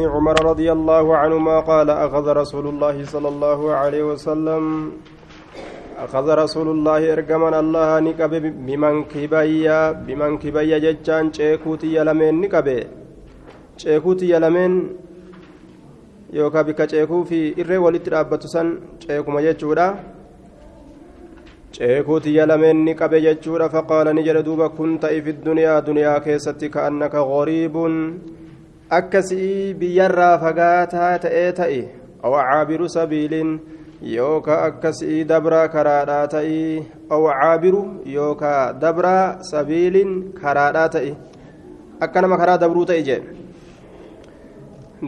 عمر رضي الله عنهما قال أخذ رسول الله صلى الله عليه وسلم أخذ رسول الله إرجمن الله نكب بمن كبايا بمن كبايا جتان شيكوتي يلمن نكب شيكوتي يلمن يوكا بك شيكو في إر ولتر أبتسن شيكو ما يجورا شيكوتي يلمن نكب يجورا فقال نجر دوبا كنت في الدنيا دنيا كيستك أنك غريب. Akkasii biyyarraa fagaataa ta'ee ta'e aw caabiru sabiiliin yookaan akkasii dabraa karaadhaa ta'e aw caabiru yookaan dabraa sabiiliin karaadhaa ta'e akka nama karaa dabruu ta'e jedhe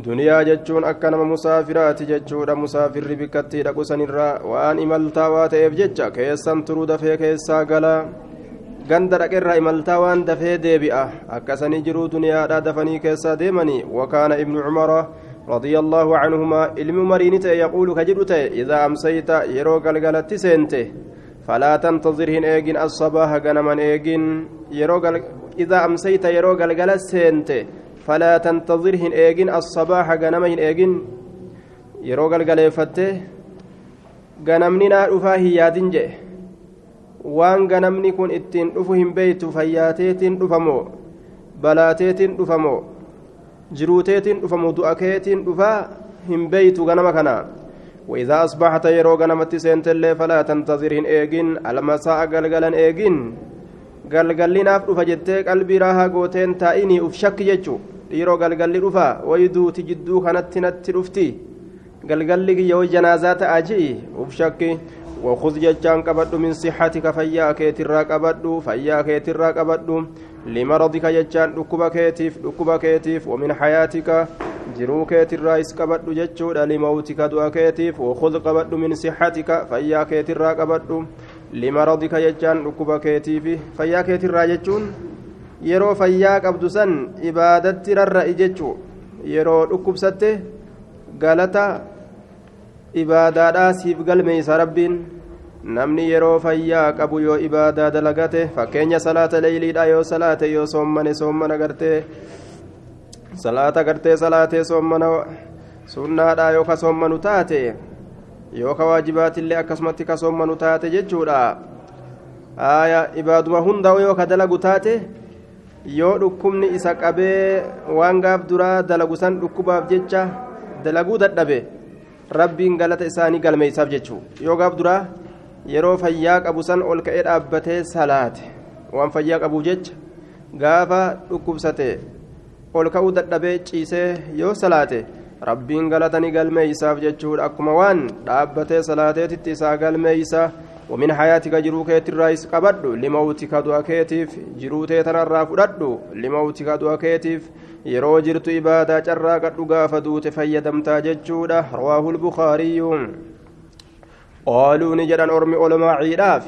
duniyaa jechuun akka nama musaafiraati jechuudha. Musaafirri bikkattii dhaqu sanirraa waan imaltaa waa ta'eef jecha keessan turuu dafee keessaa galaa ganda dhaqerraa imaltaa waan dafee deebi'a. Akkasanii jiruu duniyaadhaa dafanii keessaa deemanii. Wakaana ibnu cumara رضي الله عنهما علم مرينته يقول كجدته إذا أمسيت يرو قلقلت سنته فلا تنتظرهن إيجن الصباح غنما إيجن يرو إذا أمسيت يرو قلقلت سنته فلا تنتظرهن إيجن الصباح غنمهن إيجن يرو قلقلفته غنمننا رفاه يادن جه waan ganamni kun ittiin dhufu hin beeytu fayyaateetiin dhufamoo balaateetiin dhufamoo jiruuteetiin dhufamoo du'akeetiin dhufaa hin beeytu ganama kana وإذا أصبحت يرو غنمت سنت اللي فلا تنتظر هن إيجين المساء قلقلا إيجين قلقلنا أفرف جتة قلبي راها قوتين تائني أفشك جتشو dhiiroo galgalli dhufaa wayduuti jidduu kanatti natti dhufti galgalli yoo janaazaa ta'a ji'i uf shakki وخذ ججان قبض من صحتك فيا كيترا قبض فيا كيترا قبض لمرضك ججان ركب كيتيف ركب كيتيف ومن حياتك جرو كيترا اس قبض ججود لموتك دعا كيتيف وخذ قبض من صحتك فيا كيترا قبض لمرضك ججان ركب كيتيف فيا كيترا ججون yeroo fayyaa qabdu san ibaadatti rarra'i jechuu yeroo dhukkubsatte galata ibaadaadhaa siif galmeeysa rabbiin namni yeroo fayyaa qabu yoo ibaadaa dalagate fakkeenya salaata leeyliidha yoo salaate yoo soommane soommana gartee salaata gartee salaatee soommana sunnaadha yoo ka soommanu taate yoo ka waajibaatillee akkasumatti ka soommanu taate jechuudha. Aya ibaaduma hunda yoo ka dalagu taate yoo dhukkubni isa qabee waan gaaf duraa dalagu san dhukkubaaf jecha dalaguu dadhabe rabbiin galata isaanii galmeeysaaf jechuu yoo gaaf duraa yeroo fayyaa qabu san ol ka'ee dhaabbatee salaate waan fayyaa qabuuf jecha gaafa dhukkubsate ol ka'uu dadhabee ciisee yoo salaate rabbiin galata ni galmeeysaaf jechuudha akkuma waan dhaabbatee salaateetitti isaa galmeeysa ومن حياتك جروك الرئيس قبض لموتك دعاكيتيف جروتي تنرى فدد لموتك دعاكيتيف yeroo jirtu ibaadaa carraa qadhu gaafa duute fayyadamtaa jechuudha rawaahu lbukaariyyu qaaluu ni jedhan ormi olmaaciidha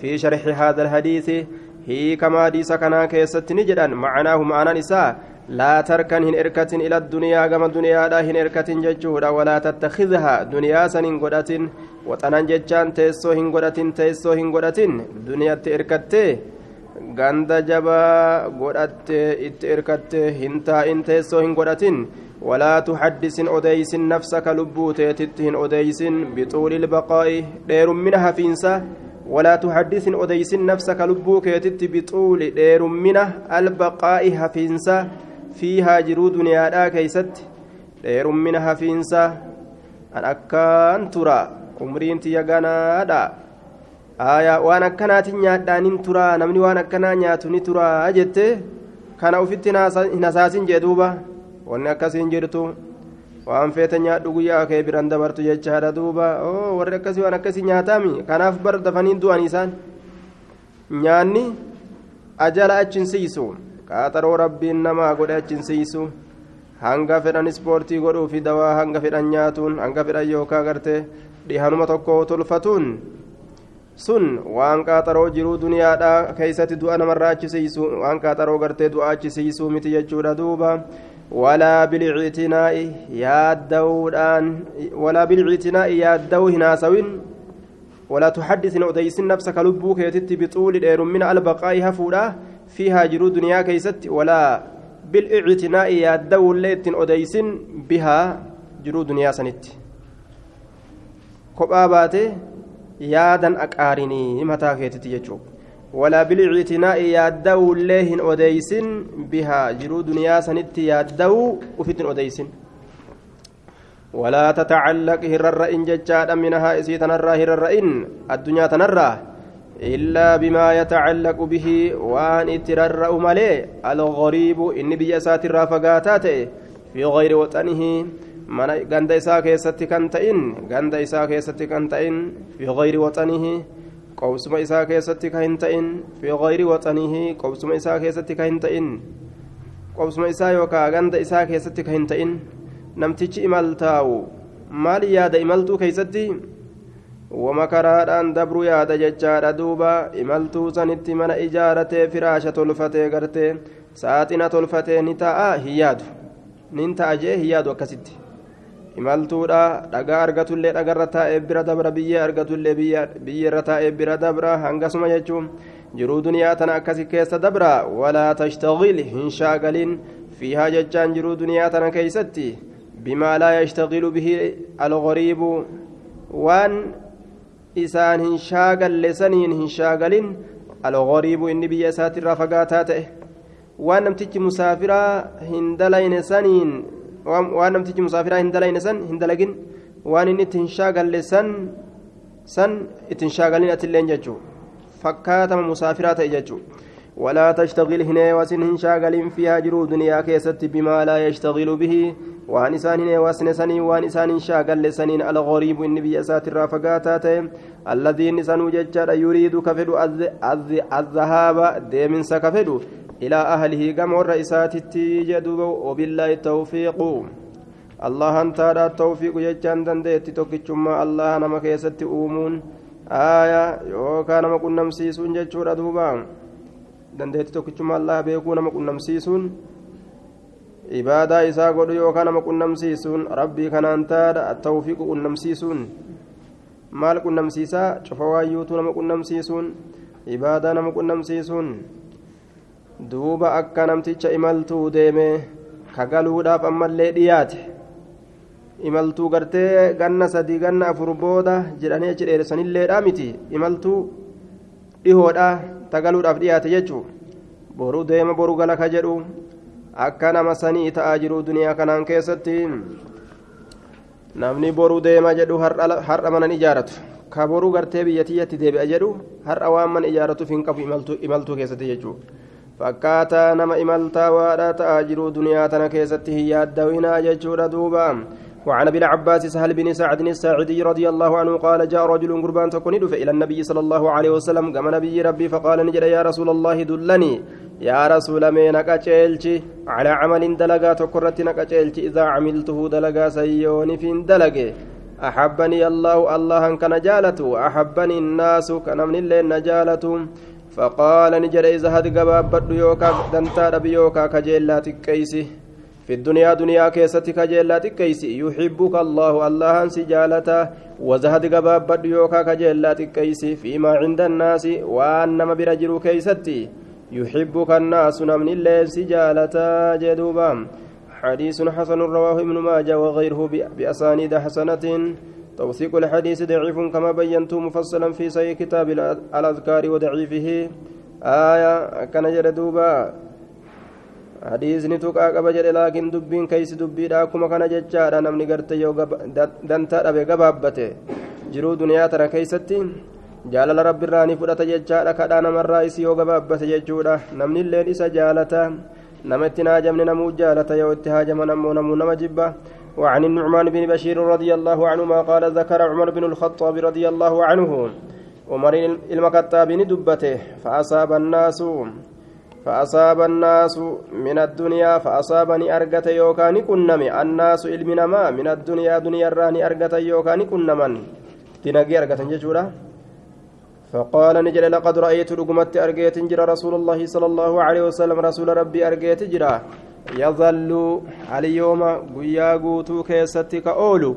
fi sharxi haada alhadiisi hiikama hadiisa kanaa keessatti ni jedhan macanaahu ma'anaan isaa laa tarkan hin erkatin ila duniyaa gama duniyaadha hin erkatin jechuudha walaa tattakidhaa duniyaa san hin godhatin waxanan jechaan teessoo hin godhatin teessoo hin godhatin duniyatti erkattee ganda jabaa godhattee itti erkattee hin taa'in teessoo hin godhatin walaa tuxaddisin odeysin nafsaka lubbuu teetitti hin odeysin bixuuli lbaqaa'i dheerummina hafiinsa walaa tuxaddisin odeysin nafsaka lubbuu keetitti bixuuli dheerummina albaqaa'i hafiinsa fiihaa jiruu duniyaadhaa keeysatti dheerummina hafiinsa an akkaan tura umriin tiyya ganaadha aayaa waan akkanaatiin nyaadhaanin turaa namni waan akkanaa nyaatu ni turaa jette kana ufitti hin hasaasin wanni akkasiin jirtu waan feete nyaadhu guyyaa kee biran dabartu jechaadha duuba warri akkasii waan akkasii nyaataami kanaaf bar dafaniin du'an isaan nyaanni ajala achin siisu qaaxaroo rabbiin namaa godhe achin siisu hanga fedhan ispoortii godhuu fi dawaa hanga fedhan nyaatuun hanga fedhan yookaa gartee dhihanuma tokko tolfatuun sun waan qaaxaroo jiruu duniyaadhaa keeysatti du'a namarraa achisiisu waan qaaxaroo gartee du'a achisiisuu miti jechuudha duuba walaa bilcitinaa'i yaaddawuudhaan walaa bilcitinaa'i yaaddawuu hin haasawin ولا تحدث أديس نفسك لبوك يتت بطول من البقاء هفودا. فيها جرو دنيا كيست ولا بالإعتناء يادو الليت أديسن بها جرو دنيا سنت. كباباتي يادا أكارني متى كيتتي يجوب؟ ولا بالإعتناء يادو الليهن أديسن بها جرو دنيا سنت يادو وفتن أديسن ولا تتعلق هرر إن ججاد منها إسي تنرى هرر إن الدنيا تنرى إلا بما يتعلق به وأن اترر ملي الغريب إن بيسات الرافقاتات في غير وطنه. من غند إساء كيست كنتئن غند إساء كيست كنتئن في غير وطنه. قوسم إساء كيست كنتئن في غير وطنه قوسم إساء كيست كنتئن قوسم إساء يوكا غند إساء كيست كنتئن namtichi imaltaa'u maal yaada imaltuu keeysatti wama karaadhaan dabru yaada jechaadha duuba imaltuu sanitti mana ijaaratee firaasha tolfatee gartee saaxina tolfatee ni ta'a hin yaadu nin ta'a jee hin yaadu akkasitti imaltuudha dhagaa argatullee dhagarra taa'ee bira dabra biyyee argatullee biyyeerra taa'ee bira dabra hangasuma jechuun jiruu duniyaa tana akkasi keessa dabra walaa tashtaqil hin shaagalin fiihaa jechaan jiruu duniyaa tana keeysatti بما لا يشتغل به الغريب وان إسان هنشاغل لسنين هنشاغل الغريب إني بي ساتر رفقاتاته waan namtichi musaafiraa hin dalayne saniin waan namtichi musaafiraa hin dalayne san hin dalagin waan inni itti hin shaagalle san san itti hin shaagalin atilleen jechuu fakkaatama musaafiraa ta'e jechuu ولا تشتغل هنا وسن شاغل فيها جرو دنيا كيست بما لا يشتغل به. وان إسان هنا وسن سنين وان إسان شاغل سنين الغريب النبي أسات الرافقاتات. الذين إسان ججار يريد كفد الذهاب ديمن سكفد إلى أهله كم الرئيسات التيجدوا وبالله التوفيق. الله أنت التوفيق ججان دندت توكيتشما الله نما كيست أومون آية يوكا نما كنا مسيسون ججور دوبان dandeetti tokkichuma allah beekuu nama qunnamsiisuun ibaadaa isaa godhu yookaan nama qunnamsiisuun rabbii kanaan taadha attawfiiqu qunnamsiisuun. Maal qunnamsiisaa? Cufa waayyuutu nama qunnamsiisuun ibaadaa nama qunnamsiisuun. Duuba akka namticha imaltuu deeme kagaluudhaaf ammallee dhiyaate. Imaltuu gartee ganna sadii ganna afur booda jedhanii achi dheeressanilleedhaa miti. Imaltuu dhihoodhaa tagaluudhaaf dhiyaate jechuun boruu deema boru gala ka jedhu. Akka nama sanii ta'aa jiru duniyaa kanaan keessatti. Namni boruu deema jedhu har'a manan ijaaratu ka boruu gartee biyyatiyyatti deebi'a jedhu har'a waan man ijaaratuuf hin qabu imaltuu keessatti jechuudha fakkaataa nama imaltaa waadhaa ta'aa jiru duniyaa tana keessatti hin yaaddawinaa jechuudha duuba. وعن أبي العباس سهل بن سعد الساعدي رضي الله عنه قال جاء رجل قربان تكون إلى النبي صلى الله عليه وسلم. كما نبي ربي فقال نجد يا رسول الله دلني. يا رسول من نكاچلچي على عمل دلغا تكرت نكاچلچي إذا عملته دلغا سيوني في دلغه أحبني الله الله كان جالته أحبني الناس كان من الليل نجالته. فقال نجد إذا هد غباب يوكا دنتا ربيوكا كجيلاتك كيسي. في الدنيا دنيا كيستك جيلات كيسي يحبك الله الله سجالته وزهد قباب بديوكا كجيلات كيسي فيما عند الناس وأنما برجل كيستي. يحبك الناس نمن الليل سجالتا جدوبا. حديث حسن رواه ابن ماجه وغيره بأسانيد حسنة. توثيق الحديث ضعيف كما بينت مفصلا في صحيح كتاب الأذكار وضعيفه. آية كان جردوبا hadiisni tuqaa qaba jedhe laakiin dubbiin keeysi dubbiidha akkuma kana jechaadha namni garte yoo dantaa dhabe gabaabbate jiruu duniyaa tana keeysatti jaalala rabbiirraa ni fudhata jechaadha kadhaa namarraa isi yoo gabaabbate jechuudha namni illeen isa jaalata nama itti haajamne namuu jaalata yoo itti haajaman ammoo namuu nama jibba وعن النعمان بن بشير رضي الله عنهما قال ذكر عمر بن الخطاب رضي الله عنه عمر المكتاب دبته فأصاب الناس فأصاب الناس من الدنيا فأصابني أرجت يوكاني كنمي. الناس علمنا من الدنيا دنيا راني أرجت يوكاني كنمن. تنجي أرجت ججورا فقال نجل لقد رأيت رقمت أرجيت جرى رسول الله صلى الله عليه وسلم. رسول ربي أرجيت جرى. يظل اليوم قيا قوتو كيستك أولو؟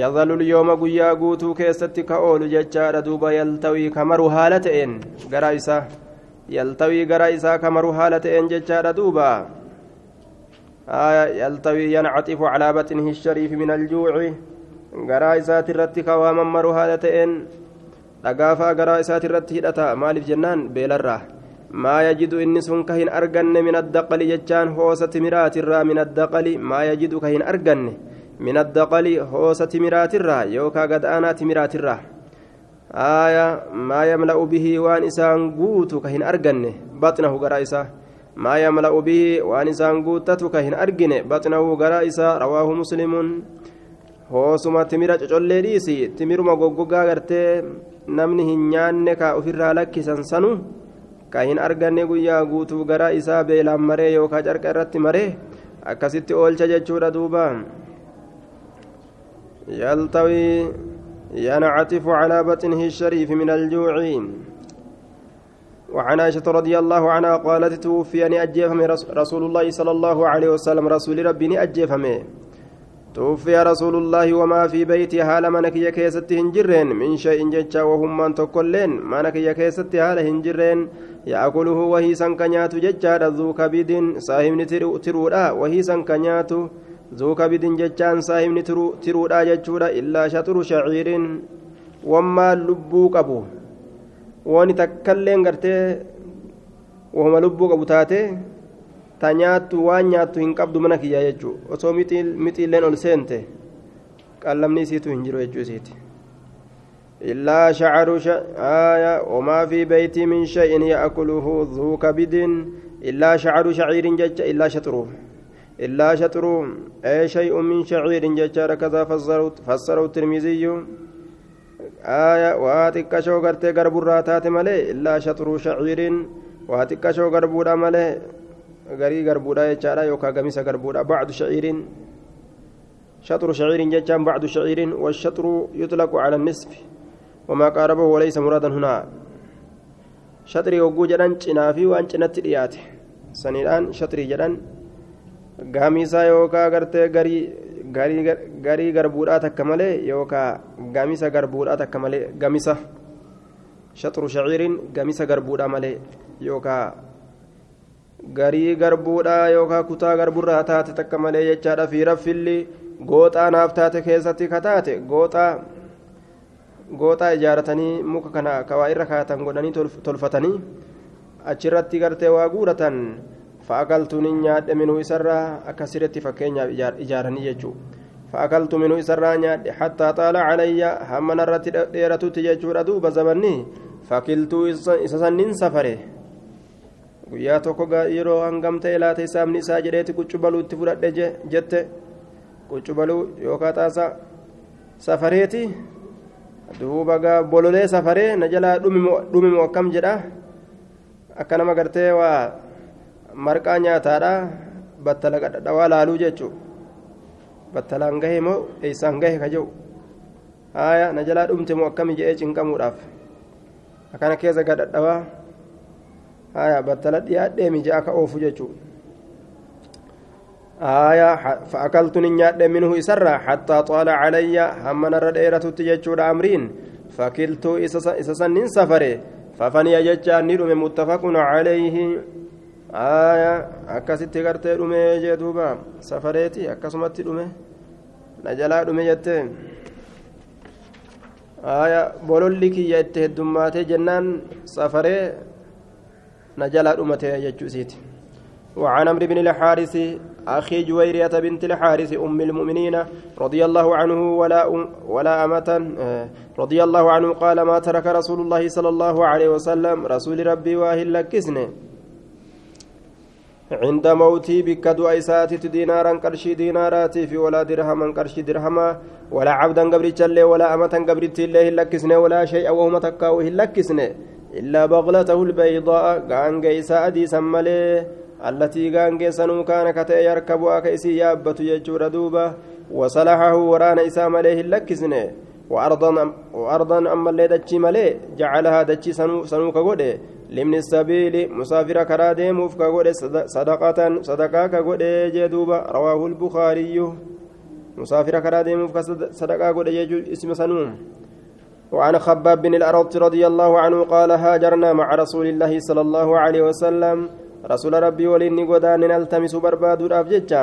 يظل اليوم قيا قوتو كيستك أولو؟ ججار دوبا يلتوي كمر هالتين قرائسة yaltawii gara isaa kamaru haala ta'een jechaadha duuba. Yaltawii yancaxifu calaa baxinihi shariifi min aljuuci. Garaa isaati irratti kawaaman maru haala ta'een. Dhagaafaa garaa isaati irratti hidhata. Maaliif jennaan? Beelarraa. Maa yajidu inni sun ka hin arganne min addaqali jechaan hoosa timiraatirraa min addaqali. Maa yajidu ka hin arganne min addaqali hoosa timiraatirraa yookaa gada'aanaa timiraatirraa aaya maa yamla'u bihi waan isaan guutu ka hin arganne baxnahu garaa isaa maa yamla'u bihi waan isaan guuttatu ka hin argine baxnahu garaa isaa rawaahu muslimuun hoosuma timira cocollee dhiisi timiruma goggogaa gartee namni hin nyaanne ka ofirraa lakkisan sanu ka hin arganne guyyaa guutuu garaa isaa beelaan maree yookaan carqa irratti maree akkasitti oolcha jechuudha duuba. Yaltawii ينعطف على بطنه الشريف من الجوع وعن عائشة رضي الله عنها قالت توفيني أجيفم رسول الله صلى الله عليه وسلم رسول ربي أجيفمه توفي رسول الله وما في بيتي حال منك يا كيست هنجرين. من شيء ججا وهم من تكلين منك يا كيست حال هنجرين. يأكله وهي سنكنيات ججا ذو كبد صاحب ترودا وهي سنكنيات zuukabidin jechaan saahibni tiruudha jechuudha. Illaa shaxuru shaciiriin wammaan lubbuu qabu. Wani takkailleen gartee wama lubbuu qabu taate ta nyaattu waan nyaattu hin qabdu mana kiyya jechuu. Osoo mixiilleen ol seente qallamni isiitu hin jiru jechuu isiiti. Illaa shacaru aaya omaa fi beeytii min shayin ya'kuluhu zuu kabidin illaa shacaru shaciirin jecha illaa shaxuruuf illaa shaxuruu ee shay'un min shaciirin jechaadha kadaa fassarahu tirmiziyyu aaya waa xiqqashoo gartee garburraa taate malee illaa shaxuruu shaciirin waa xiqqashoo garbuudha malee garii garbuudha jechaadha yookaan gamisa garbuudha bacdu shaciiriin shaxru shaciiriin jechaan bacdu shaciiriin washaxru yutlaqu cala nisfi wamaa qaarabahu walaysa muraadan hunaa shaxrii hogguu jedhan cinaa fi waan cinatti dhiyaate saniidhaan jedhan gaamisaa yookaan gartee garii garbuudhaa takka malee yookaan gamisa garbuudhaa takka malee gamisa. Shaxru shaciiriin gamisa garbuudhaa malee yookaan garii garbuudhaa yookaan kutaa garburraa taate takka malee jechaadha. Fi raffilli gooxaa naaf taate keessatti kataate gooxaa gooxaa ijaaratanii muka kana kawaa irra kaatan godhanii tolfatanii achirratti gartee waa guuratan fa'akaltu nin nyaadhe minuu isarraa akka sirriitti fakkeenyaaf ijaaranii jechuudha. Fa'akaltu minuu isarraa nyaadhe hattaa xaala calayya hamma narratti dheeratutti jechuudha duuba zabanni fakiltuu isa sannin safare. guyyaa tokko yeroo hangam ta'e laata isaamni isaa jedheeti quccubaluu itti fudhadhe jette. Quccubaluu yookaan taasa safareeti. Duuba gaa bololee safaree na jalaa dhumimu akkam jedha? Gartee waa marqaa nyaataadha battala qadhadhawaa laaluu jechuudha battalaan gahe moo eessaan gahe ka jiru haaya na jalaa dhumte moo akkami jedhee cinqamuudhaaf akkana keessa gadhadhawaa. haya battala dhiyaadhee mija'a ka oofu jechuudha haya fa'akaltu nin nyaadhe minhu isarra hattaa xaala calayya hamma narra dheeratutti jechuudha amriin fakiltuu isa sannin safare fafaniya jechaan ni dhume muttafaqun haya akkasitti gartee dhume jee duuba. Safareeti akkasumatti dhume. Na jalaa dhume jettee haya bololli kiyya itti heddummaatee jennaan safaree نجلا أمته يجوسيت وعن عمرو بن الحارث أخي جويرية بنت الحارث أم المؤمنين رضي الله عنه ولا ولا أمة رضي الله عنه قال ما ترك رسول الله صلى الله عليه وسلم رسول ربي واهل لكسنه عند موتي بك دعيسات دينارا قرشي ديناراتي في ولا درهما قرشي درهما ولا عبدا قبرت ولا أمة قبرت الله لكسنه ولا شيء وهم تكاوه لكسنه إلا بغلته البيضاء غانغي سادي سملي التي غانغي سنو كان كتئ يركبها كيسي يابت يجور دوبا وصلحه ورانا إسام عليه اللكسنه وأرضا وأرضا أما اللي دتشي ملي جعلها دتشي سنو سنو لمن السبيل مسافر كرا ديموف كغودي صدقة صدقة كغودي جدوبا رواه البخاري مسافر كرا ديموف صدقة غودي اسم سنو وعن خباب بن الأرط رضي الله عنه قال هاجرنا مع رسول الله صلى الله عليه وسلم رسول ربي وليني قدان نلتمس برباد الأفججة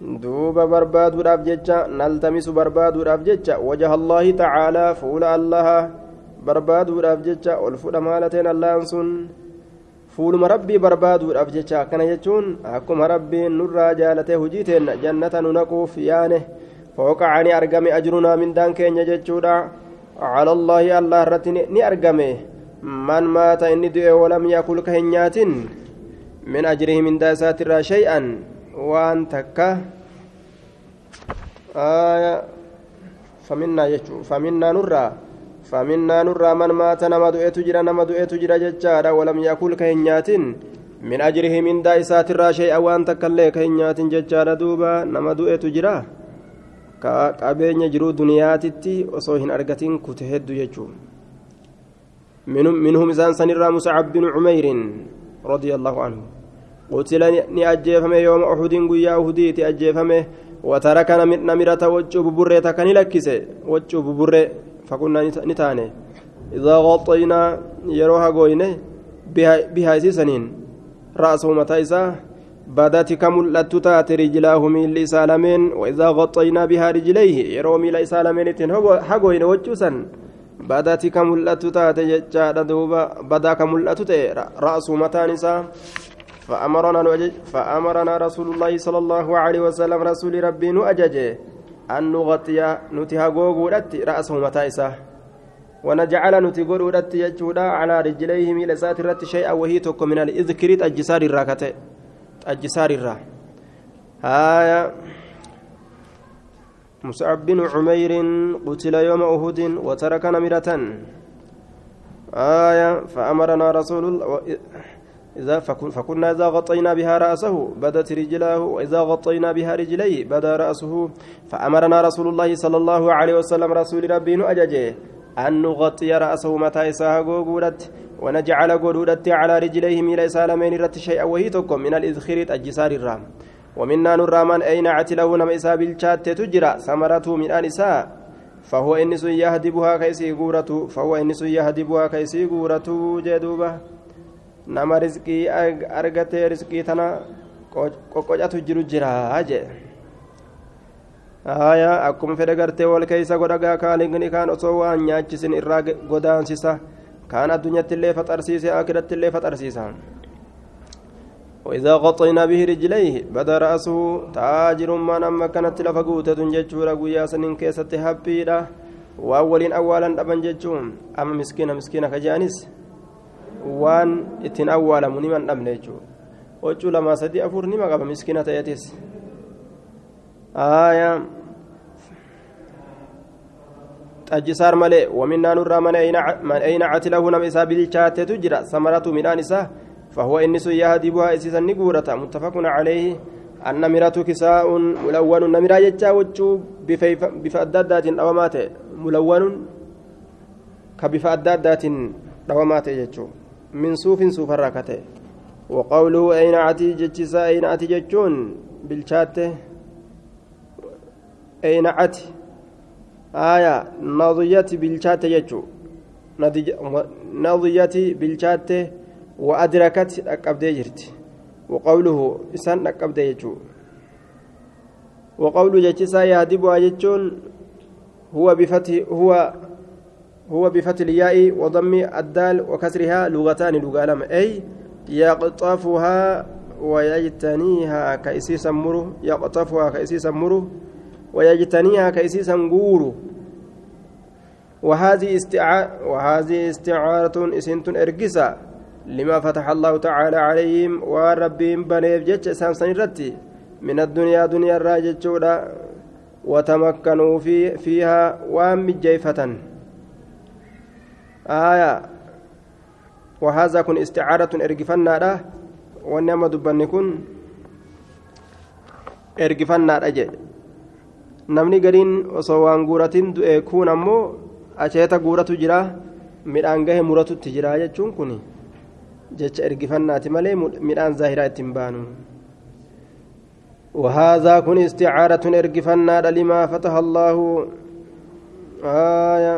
duuba barbaaduudhaaf jecha naltamisu barbaaduudhaaf jecha wajaha allaahi tacaalaa fuula allaha barbaaduudhaaf jecha ol fudha maalateen allahan sun fuuluma rabbii barbaaduudhaaf jecha akkana jechuun akkuma rabbiin nurraa jaalatee hujii jannata nu yaane fooqacani argame ajrunaa mindaan keenya jechuudha cala allaahi allah irratti ni argame man maata inni du'e walam yakul ka hin nyaatin min ajrihi mindaa isaatirraa shay'an waan takka faminnaa jechuun faminnaa nurraa faminnaa nurraa man maata nama du'etu jira nama du'etu jira jechaadha. Walam yakul ka hin nyaatin? Min ajrihi mindaa isaatirraa shay'a waan takka illee ka hin nyaatin jechaadha duuba. Nama du'etu jira? Ka qabeenya jiruu duniyaatitti osoo hin argatin kute heddu jechuun. Minhum isaan sanirraa musacab binu cumeyrin رضي الله عنه قتل نأجيفم يوم أحد قيا أهديت أجيفم وترك نمرة وجه ببرة كان لكسه وجه ببرة فكنا نتاني. إذا غطينا يروها قوينة بها, بها سنين. رأسه متى بدأت كملت تات رجلاه ميل سالمين وإذا غطينا بها رجليه يرو ميل سالمين حقوين وجوسا بدأت كملت تات ججاد دوبا بدأ كملت رأس متانسا فأمرنا فأمرنا رسول الله صلى الله عليه وسلم رسول ربي نؤجج أن نغطي نتها غوغورت رأسه متائسه ونجعل نتغورت يجودا على رجليه ميل ساترت شيئا وهي تك من الإذكر الجسار الراكته الجسار الرا. آية مصعب بن عمير قتل يوم أهد وترك نمرة آية فأمرنا رسول الله إذا فكنا إذا غطينا بها رأسه بدت رجلاه وإذا غطينا بها رجليه بدا رأسه. فأمرنا رسول الله صلى الله عليه وسلم رسول ربي أججه أن نغطي رأسه متى إساها قودت ونجعل قودت على رجليه ميل سالمين رت شيئا وهي من الإذخير الجسار الرام. ومنا نرى من أين عتله نم إسا بالشات تجرى ثمرته من أنساء فهو إنس يهدبها كيسي قورته فهو إنس يهدبها كيسي قورته جدوبة. Nama rizqii argatee rizqii tana qoqqocatu jiru jira jee haya akkuma fedhe gartee wal keeysa godhagaa kaalinni kaan osoo waan nyaachisin irraa godaansisa kaan addunyatti illee faxarsiise akiratti illee faxarsiisa وإذا غطينا به رجليه بدا رأسه تاجر ما نما كانت لفقوتة ججورا قويا سنين كيسة هبيرا وأولين أولا أبن ججون أما مسكينة مسكينة كجانس waan ittiin awwaalamu niman dhabne jechuudha huccuu lamaa sadii afur nima qaba miskiina ta'eetis aayaa xajjisaar malee waminaa nurraa man eeynaacati lahu nama isaa bilchaateetu jira samaratu midhaan isaa فهو إنس يهدي بها إسيسا نقورة متفق عليه أن مرة كساء ملون نمرا يجا وجو بفأدادات أو مات ملون كبفأدادات أو مات يجو من صوف صوف الركته وقوله أين عتي جتشسا أين عتي جتشون بالشات أين عتي آية نضيت بالشات جتشو نضيت بالشات وأدركت أكبد جرت وقوله إسان أكبد جتشو وقول جتشسا يهدبها جتشون هو بفتح هو هو بفتح الياء وضم الدال وكسرها لغتان لغة لم أي يقطفها ويجتنيها كيسيس مره يقطفها كيسيس مره ويجتنيها كيسيس غورو وهذه استعارة وهذه استعارة إسنت إرجسا لما فتح الله تعالى عليهم وربهم بنيف جتش سامسون رتي. من الدنيا دنيا الراجل وتمكنوا في فيها وام جيفة آية وهذا كن استعارة إرجفنا له ونعم دبني كن إرجفنا أجل namni gariin osoo waan guuratiin du'e kun ammoo acheeta guuratu jira midhaan gahe muratutti jira jechuun kun jecha ergifannaati malee midhaan zaahiraa ittiin baanu وهذا كن استعارة إرقفنا لما فتح الله آية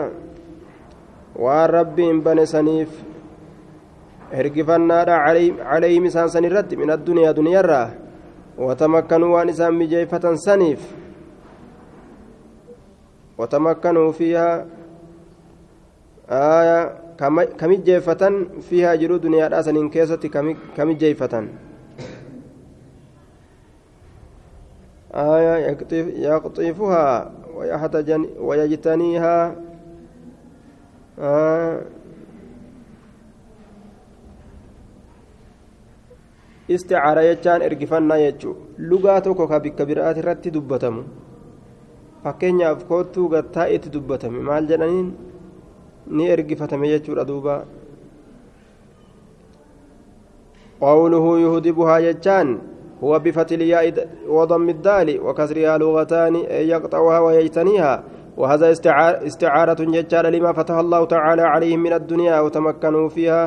سنيف إرقفنا عليه مسان سنرد من الدنيا دنيا الراه وتمكنوا وان إسان مجيفة سنيف وتمكنوا فيها آية كمجيفة فيها جرو دنيا راسن كيسة كمجيفة آية يقطف يقطفها ويحتجن ويجتنيها آه isticaara jechaan ergifannaa jechuu. Lugaa tokko ka bikka biraat irratti dubbatamu. Fakkeenyaaf koottuu gattaa itti dubbatame. Maal jedhaniin? Ni ergifatame jechuudha duuba. Qawluhu yuhdibuhaa jechaan huwa bifatiliyaa wadammiddaali wakasrihaa lughataani an yaqxa'uhaa wayeytaniihaa وهذا استعارة ججال لما فتح الله تعالى عليهم من الدنيا وتمكنوا فيها.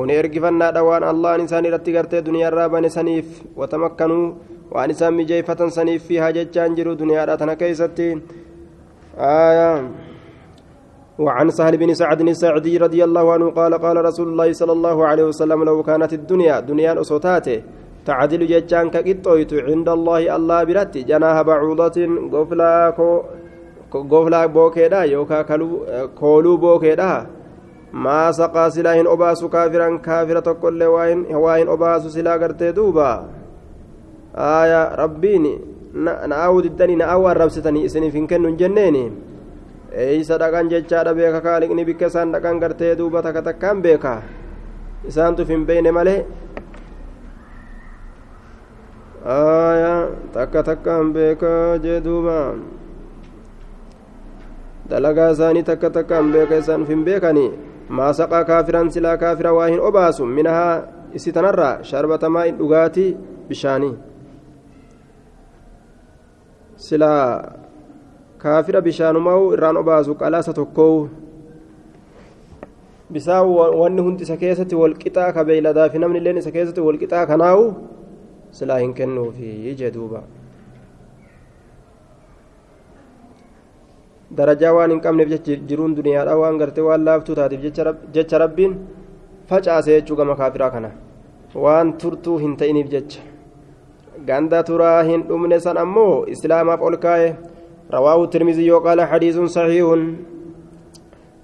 kun ergifannaadha waan allahan isaan irratti gartee duniyaarraa bane saniif watamakkanuu waan isaan mijeeffatan saniif fiihaa jechaan jiru duniyaadha tana keeysatti وعن سهل بن سعد الساعدي رضي الله عنه قال قال رسول الله صلى الله عليه وسلم لو كانت الدنيا دنيا أصوتاته تعدل ججان كقطويت عند الله الله برت جناح بعوضة قفلا قفلا بوكيدا يوكا كولو بوكيدا maa saqaa silaa hin obaasu kaafiran kaafira tokkollee waa hin obaasu silaa gartee duuba aya rabbiin na'awu diddanii na'awu arrabsitanii isiniif hin kennu hin jenneeni eeysa dhaqan jechaadha beeka kaaliqni bikka isaan dhaqan gartee duuba takka takkaan beeka isaantuuf hin beeyne malee aya takka takkaan beeka jee duuba dalagaa isaanii takka takkaan beeka isaanuf hin beekanii maa saqaa kaafiraan silaa kaafira waa hin obaasu. Minahaa isi tanarraa sharbatamaa in dhugaatii bishaanii silaa kaafira bishaanumaa'u irraan obaasu qalaasa tokkoo bisaan wanni hundi isa keessatti walqixaa ka beeyladaa fi namni illeen isa keessatti walqixaa kanaa'u silaa hin kennuufi jee duuba darajaa waan hin qabneef jiruun duniyaadha waan gartee waan laaftuu taateef jecha rabbiin facaase jechuu gama kaafiraa kana waan turtuu hin ta'iniif jecha ganda turaa hin dhumne san ammoo islaamaaf ol kaa'e رواه الترمذي وقال حديث صحيح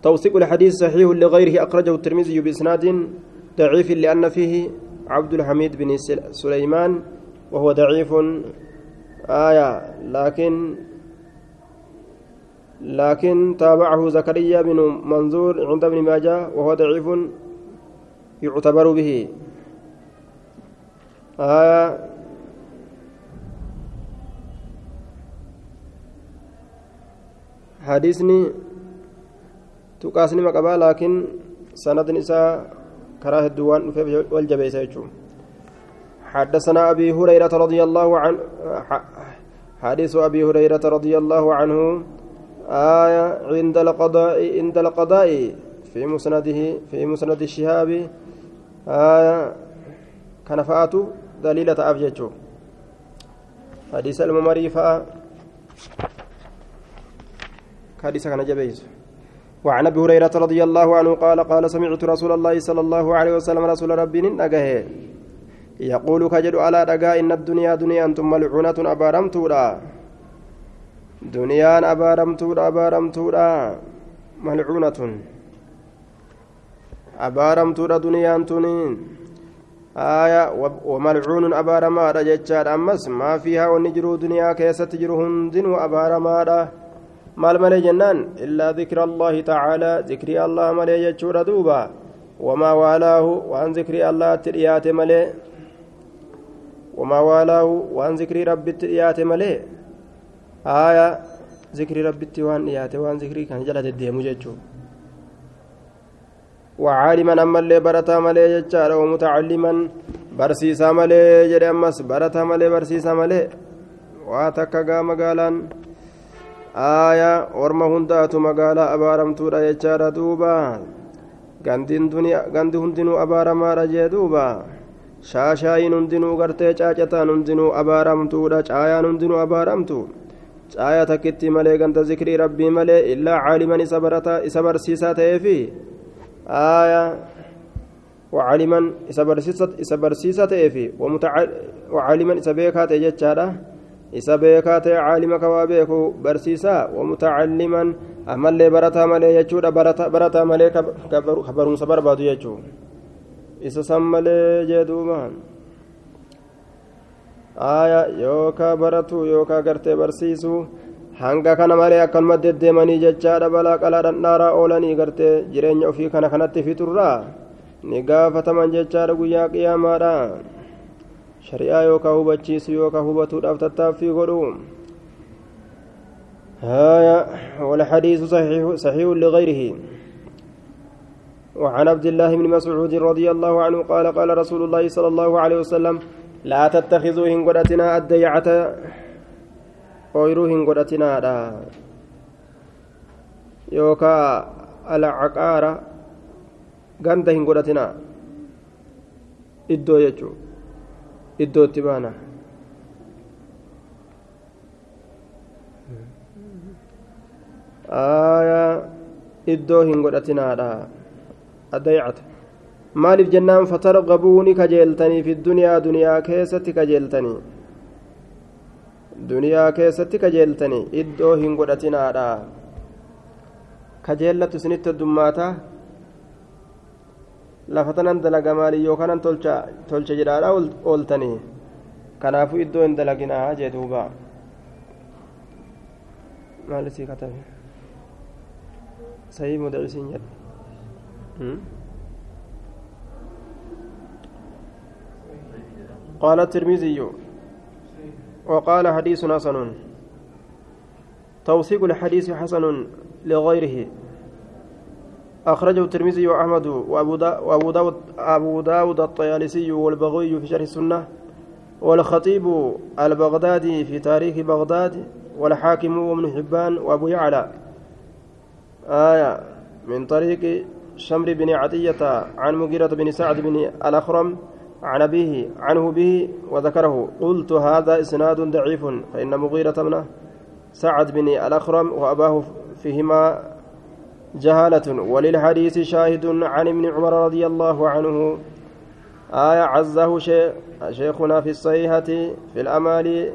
توثيق الحديث صحيح لغيره أخرجه الترمذي بإسناد ضعيف لأن فيه عبد الحميد بن سليمان وهو ضعيف آية لكن لكن تابعه زكريا بن منظور عند ابن ماجه وهو ضعيف يعتبر به. آية حديثني تقاسني مقبا لكن سند نساء كراه الدوان والجبيس حدثنا أبي هريرة رضي الله عنه حديث أبي هريرة رضي الله عنه آية عند القضاء عند القضاء في مسنده في مسند الشهاب آية كان فاتو دليلة أفججو حديث الممري حديث كان جبيز. وعن أبي هريرة رضي الله عنه قال قال سمعت رسول الله صلى الله عليه وسلم رسول ربي نجاه يقول كجد على دغا إن الدنيا دنيا أنتم ملعونه ابارمتودا duniyaan abaaramtuudha abaaramtuudha malcuunatun abaaramtuudha duniyaan tuni aya wamalcuunun abaaramaadha jechaadha ammas maa fiihaa wanni jiruu duniyaa keessatti jiru hundinuu abaaramaadha maal malee jennaan illaa dikra allaahi tacaalaa zikrii allah malee jechuudha duuba wamaa waalaahu waan zikrii allahatti dhiyaate malee wamaa waalaahu waan zikrii rabbitti dhiyaate malee haaya zikrii rabbitti waan dhiyaate waan zikrii kan jala deddeemu jechuudha وعالما أما اللي برتا ملي جتشارا ومتعلما برسيسا ملي جري أمس برتا ملي برسيسا ملي واتكا مقالا آية ورما هندات مقالا أبارمتو جتشارا دوبا gandi hundinuu abaaramaadha jee duuba shaashaayiin hundinuu gartee caacataan hundinuu abaaramtuudha caayaan hundinuu abaaramtu Caaya takkitti malee ganda zikrii rabbii malee illaa caaliman isa barsiisaa ta'eefi? Aaya وعالما إسا برسيسة تأفي وعالما إسا بيكا تجتشارا إسا بيكا عالما كوابيكو برسيسا ومتعلما أمالي برتا مالي يجودا برتا مالي كبرون سبر بادو يجو إسا سمالي جدوبان آية يوكا برتو يوكا غرتي برسيسو hanga kana malee akkanuma deddeemanii jechaadha balaa qalaadhaan dhaaraa oolanii gartee jireenya ofii kana kanatti fiturraa ni gaafataman jechaadha guyyaa qiyaamaadha shari'aa yookaan hubachiisu yookaan hubatuudhaaf tattaaffii godhu هايا والحديث صحيح صحيح لغيره وعن عبد الله بن مسعود رضي الله عنه قال قال رسول الله صلى الله عليه وسلم لا تتخذوا هنقرتنا الديعة ooyiruu hin godhatinaadha yookaa alcaqaara ganda hin godhatinaa iddoo jechuu iddootti baana aayaa iddoo hin godhatinaadha addaycata maaliif jennaan fatarqabuu ni kajeeltanii fi duniyaa duniyaa keessatti kajeeltanii duniyaa keessatti kajeeltanii iddoo hin godhatinaadha kajeellatu isinitti heddummaata lafa tanan dalaga maalii yookaan tolcha jedhaadha ooltanii kanaafuu iddoo hin dalaginaa jee duuba maal isii katabe sahii mudacisiin jedhe قال الترمذي وقال حديث حسن. توثيق الحديث حسن لغيره. أخرجه الترمذي وأحمد وأبو, دا وأبو داود أبو داود الطيالسي والبغوي في شرح السنة والخطيب البغدادي في تاريخ بغداد والحاكم وابن حبان وأبو يعلى. آية من طريق شمر بن عطية عن مغيرة بن سعد بن الأخرم عن أبيه عنه به وذكره. قلت هذا إسناد ضعيف فإن مغيرة بن سعد بن الأخرم وأباه فيهما جهالة. وللحديث شاهد عن ابن عمر رضي الله عنه. آية عزه شيخنا في الصحيحة في الأمال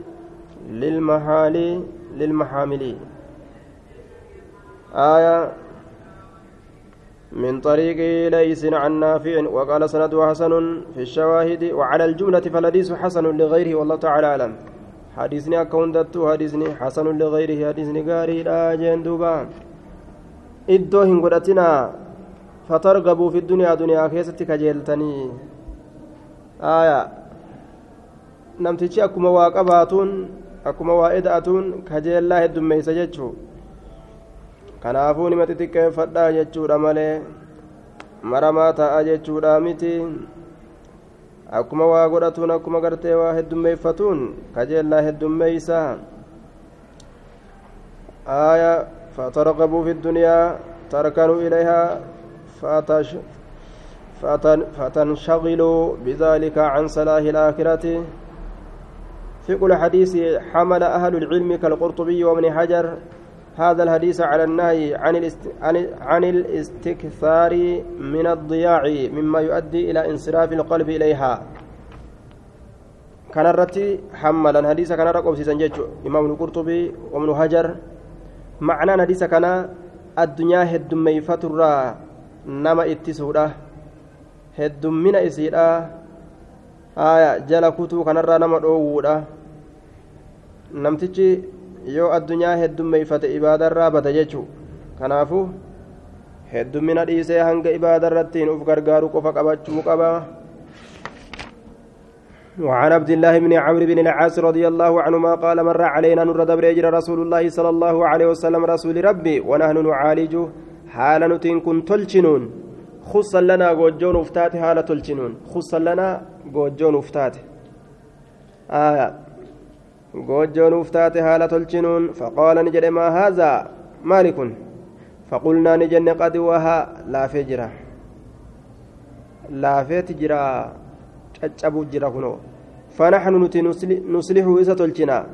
للمحال للمحامل آية من طريق ليس عن نافع وقال سند حسن في الشواهد وعلى الجملة فالحديث حسن لغيره والله تعالى أعلم حديثني أكون دتو حديثني حسن لغيره حديثني غاري لا iddoo hin godhatinaa fatargabuu fi duniyaa duniyaa keessatti kajeeltanii aya namtichi akkuma waa qabaatuun akkuma waa eda'atuun kajeellaa heddummeeysa jechuu kanaafuu nima xixiqqeeffadhaa jechuudha malee maramaa ta'a jechuudha miti akkuma waa godhatuun akkuma gartee waa heddummeeffatuun kajeellaa heddummeeysa aya فترغبوا في الدنيا تركنوا إليها فتش فتن فتنشغلوا بذلك عن صلاح الآخرة في كل حديث حمل أهل العلم كالقرطبي وابن حجر هذا الحديث على النهي عن, الاست... عن الاستكثار من الضياع مما يؤدي إلى انصراف القلب إليها. كان الرتي حمل. الحديث كان رقم سيسنجج إمام القرطبي وابن حجر. معنى حديث كان الدنيا هدميفة الرا نما هدمنا إسيدا. آية جل كتو كان الرا نما دوودا نمتجي yoo addunyaa heddummeeyfate ibaadarraa bata jechuu. Kanaafu heddummina dhiisee hanga ibaadarrattiin uf gargaaru qofa qabachuu qaba. وعن عبد الله بن عمرو بن العاص رضي الله عنهما قال مر علينا نور دبر يجرى رسول الله صلى الله عليه وسلم رسول ربي ونحن نعالج حال نتين كن تلشنون خصا لنا جوجون افتات حال تلشنون خصا لنا جوجون افتات آية. جوجون افتات حال تلشنون فقال نجد ما هذا مالك فقلنا نجن قد وها لا فجرة لا فجرة caccabuu jira. Kunoo. فنحن نصلح إسا تلجنا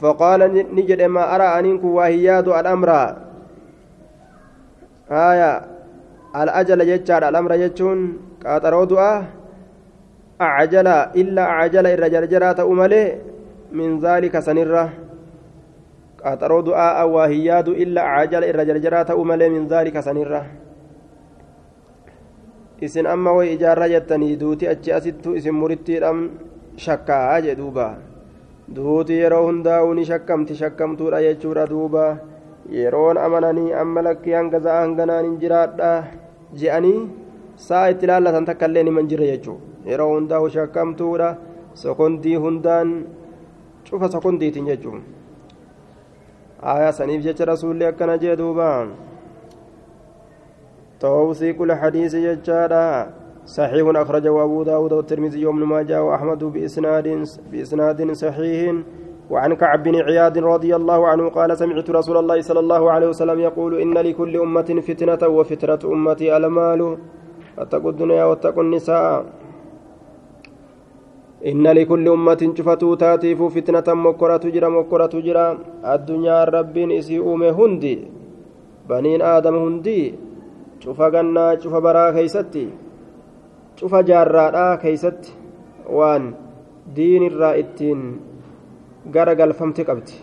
فقال نجد ما أرى أنك وهياد الأمر آية الأجل يجعل الأمر يجون قاتروا دعاء أعجل إلا أعجل الرجل جرات أملي من ذلك سنرة قاتروا دعاء وهياد إلا أعجل الرجل جرات أملي من ذلك سنرة ijaarra jettanii duuti achi asittu isin murittiidhaan shakkaa jee duuba duuti yeroo hundaa'uu ni shakkamti shakkamtuudha jechuudha duuba yeroon amananii amma lakkii hanga za'a hanganaan hin jiraadha je'anii saa itti laallatan takka illee niman jirre jechuudha yeroo hundaa'u shakkamtuudha sokondii hundaan cufa sokondiitiin jechuudha aayaa saniif jecha rasuulli akkana jee duuba. توثيق الحديث ججادا صحيح أخرجه أبو داود والترمذي وابن ماجه وأحمد بإسناد بإسناد صحيح وعن كعب بن عياد رضي الله عنه قال سمعت رسول الله صلى الله عليه وسلم يقول إن لكل أمة فتنة وفتنة أمتي المال واتقوا الدنيا واتقوا النساء إن لكل أمة شفتو تاتيف فتنة مكرة تجرى مكرة تجرى الدنيا رب إسي أومي هندي بنين آدم هندي cufa gannaa cufa baraa keeysatti cufa jaarraadhaa keeysatti waan diinirraa ittiin gara galfamte qabdi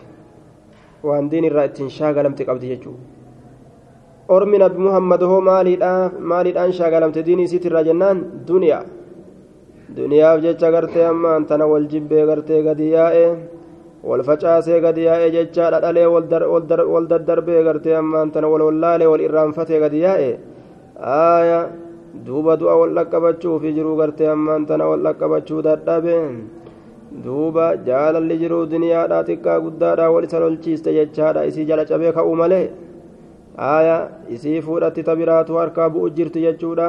waan diinirraa ittiin shaagalamte qabdi jechuu ormi nabi muhammad hoo maaliidhaan shaagalamte diinii isiitirraa jennaan duniyaa duniyaaf jecha gartee ammaan tana wal jibbee gartee gadi yaa'e wal facaasee gadi yaa'e jechaadha dhalee wal daddarbee gartee ammaan tana wal wallaalee wal irraanfatee gadi yaa'e. Aaya duuba du'a wal dhaqqabachuu fi jiruu gartee ammaan tana wal dhaqqabachuu dadhabe. Duuba jaalalli jiruu duniyaadhaa xiqqaa guddaadhaa wal isa lolchiiste jechaadha isii jala cabee ka'uu malee. Aaya isii fuudhatti ta biraatu harkaa bu'u jirti jechuudha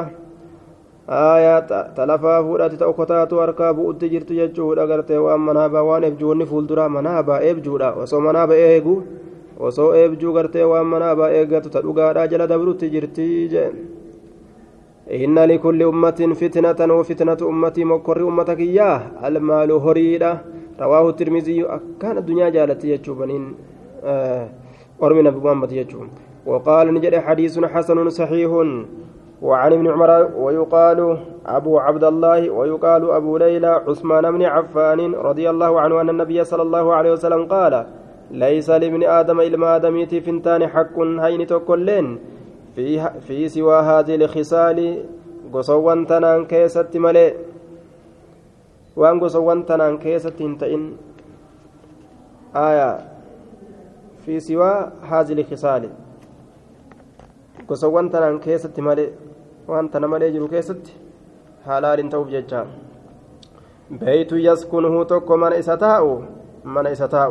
talafaa fuudhatti ta okotaatu harkaa bu'utti jirti jechuudha gartee waan manaabaa waan ebjuunni fuulduraa manaabaa eebjuudha osoo manaaba eegu osoo eebjuu gartee waan manaabaa eeggatu ta dhugaadhaa jala dabrutti jirti jee إن لكل أمة فتنة وفتنة أمتي مكر أمتك إياه المال هريدة رواه الترمذي كان الدنيا جالت يجوبنين آه ورمنا بمحمد يجوب وقال نجد حديث حسن صحيح وعن ابن عمر ويقال أبو عبد الله ويقال أبو ليلى عثمان بن عفان رضي الله عنه أن النبي صلى الله عليه وسلم قال ليس لابن آدم إلما آدميتي فنتان حق هين تكلين. في, في سوى هذه الخصال قصوان تنان كيست ملئ وان قصوان تنان كيست انتئن آية. في سوى هذه الخصال. قصوان تنان كيست ملئ وان تنا ملئ جرو كيست حلال توب ججا بيت يسكنه تكو من إستاء من إستاء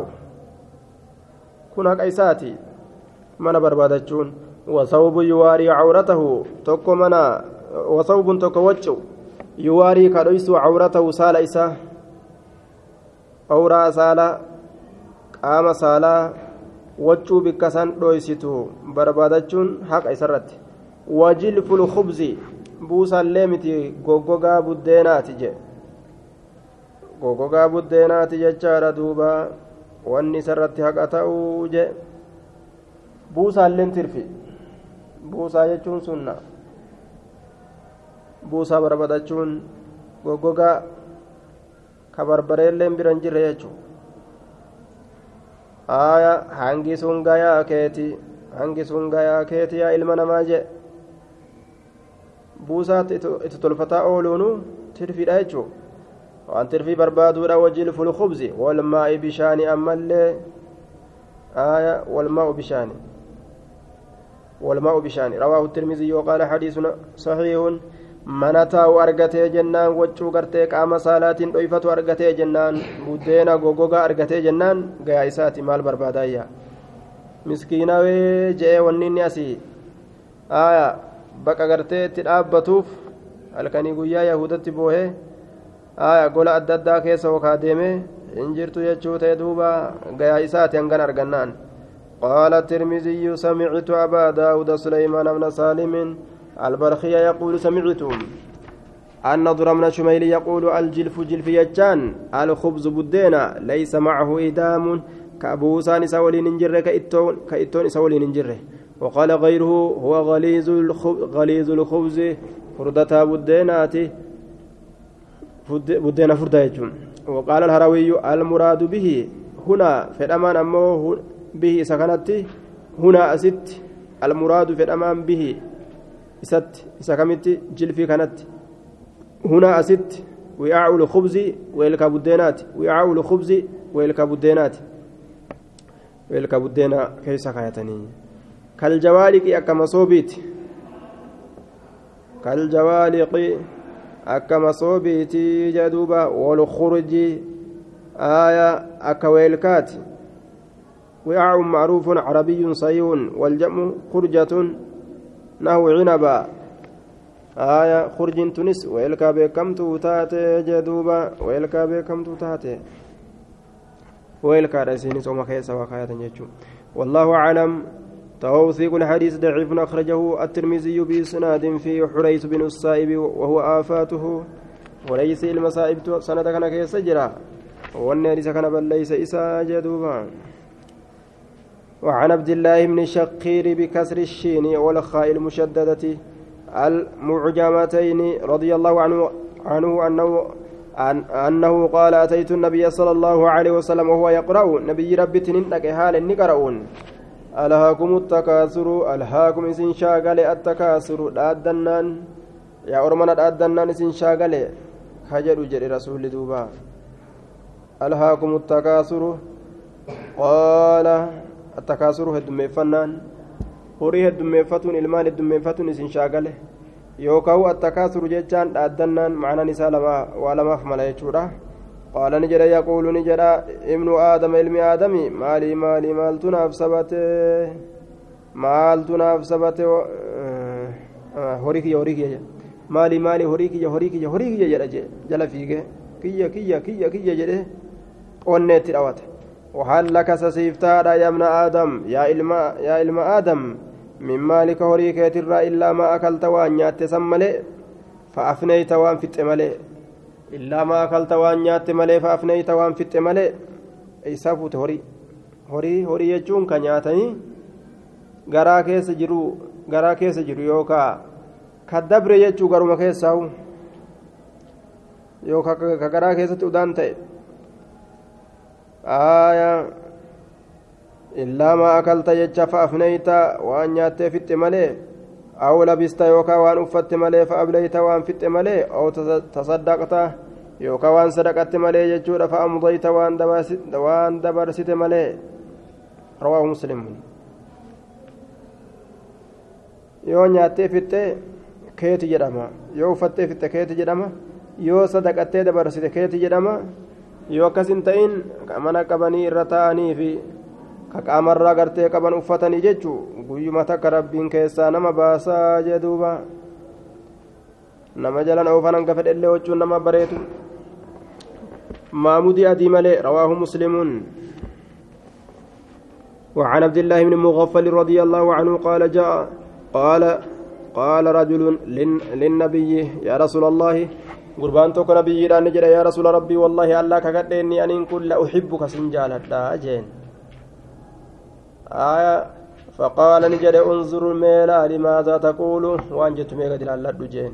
kun haqa isaati mana barbaadachuun wasawbu yuwaarii cawratahu tokko mana wasawbun tokko waccu yuwaarii kadhoysu cawratahu saala isaa awraa saala qaama saalaa waccuu bikka san dhoysitu barbaadachuun haqa isarratti wajilful khubzi buusaallee miti goggogaa buddeenaati je goggogaa buddeenaati jechaadha duubaa wanni isarratti haqa ta'uu je buusaalleen tirfi buusaa jechuun sunna buusaa barbadachuun goggogaa ka barbareelleen biran jirre jechuu aya hangi sun gayaa keeti hangi sun gayaa keeti yaa ilma namaa je buusaatti itti tolfataa ooluunu tirfidha jechuu waan tirfii barbaaduudha wajilfu lkubzi walmaa'i bishaani ammallee aya walmaa'u bishaani. والماء بشان رواه الترمذي وقال حديث صحيح من تاو أرغتي جنان وجو غرتي قام صلاة دويفة أرغتي جنان بدينا غوغوغا أرغتي جنان غايساتي مال بربادايا مسكينة جاء ونيني أسي آية بقى غرتي تدابتوف halkanii guyyaa yahudatti boohee gola adda addaa keessa wokaa deeme hin jirtu jechuu ta'e duuba gayaa isaati hangan argannaan. قال الترمذي سمعت أبا داود سليمان بن سالم البرخي يقول سمعت أن نضر من شميل يقول الجلف جلف يجان الخبز بدينا ليس معه إدام كأبوسان سولين ننجره كإتون كإتون سولين ننجره وقال غيره هو غليظ غليظ الخبز فردتا بديناتي بدينا فردا يجون. وقال الهروي المراد به هنا فدمان أمه به سكنتي هنا أست. المراد فدمان به إست سكمتي جلفي كانت هنا أست وعاء الخبز ويلكا بدينات وعاء الخبز ويلكا بدينات ويلكا بدينا كيس كايتني كالجوالق أكما صوبيت. كالجوالق أكما صوبيتي جدوبا والخرج آية أكويلكات. وعاء معروف عربي صحيح والجمع خرجة نحو عنبا. آية خرج تونس ويلكا بكمتو تاتي جدوبا ويلكا بكمتو تاتي ويلكا رسيني صوم خيسا وخاية والله أعلم توثيق الحديث ضعيف أخرجه الترمذي بإسناد في حريث بن السائب وهو آفاته وليس المصائب سند كان كيس جرا والنار كان بل ليس إسا جدوبا. وعن عبد الله بن شقير بكسر الشين والخاء المشددة المعجمتين رضي الله عنه عنه أنه أن أنه قال أتيت النبي صلى الله عليه وسلم وهو يقرأ. نبي ربي تنين حال النقرؤون. ألهاكم التكاثر ألهاكم إسن شاغل التكاثر الأدنان يا أرمنا الأدنان إسن شاغل خجل جري رسول دوبا ألهاكم التكاثر قال التكاثر هدميفنان horii heddummeeffatuun ilmaan heddummeeffatuun isin shaagale yookaan attakaasuru jechaan dhaaddannaan macnaan isaa waa lamaaf mala jechuudha قال نجد يقول نجد ابن آدم علم آدم مالي مالي مالت نفسبته مالت نفسبته هوريكي هوريكي مالي مالي هوريكي هوريكي هوريكي جل جل فيك كيا كيا كيا كيا جل ونت روات وهل لك سسيفتا يا ابن آدم؟ يا علم يا علم آدم. من مالك هوريك ترى إلا ما أكلت وأن ياتسملي فأفنيت وأن فت ملي. illaa maa kalta waan nyaatte malee faafneeyta waan fixxe malee isaa fuute horii. Horii horii jechuun ka nyaatanii garaa keessa jiru garaa keessa jiru yookaa ka dabre jechuu garuma keessaahu yookaa ka garaa keessatti udaan ta'e. Aayaa illaa maa akalta jecha faafneeyta waan nyaattee fixxe malee aw labista yookaa waan uffatte malee fa ablayta waan fixxe malee aw tasaddaqta. yookaan waan sadaqatte malee jechuudha. Fa'a mudayta waan dabarsite malee. Rawaahu muslimun yoo nyaattee fitte keeti jedhama. Yoo uffattee fitte keeti jedhama. Yoo sadaqattee dabarsite keeti jedhama. Yoo akkas hin ta'in mana qabanii irra taa'anii fi ka qaamarraa gartee qaban uffatanii jechuu guyyuma takka rabbiin keessaa nama baasaa jee duuba. Nama jalan oofanan gafe dhellee hochuun nama bareetu. Maamudii adii malee rawaahu muslimuun وعن عبد الله بن مغفل رضي الله عنه قال جاء قال قال رجل للنبي يا رسول الله قربان توك نبي يا رسول ربي والله الله كقدني أن كل أحبك سنجالة جين آية فقال نجد انظر الميلا لماذا تقول؟ وانجت ميغد لالد جين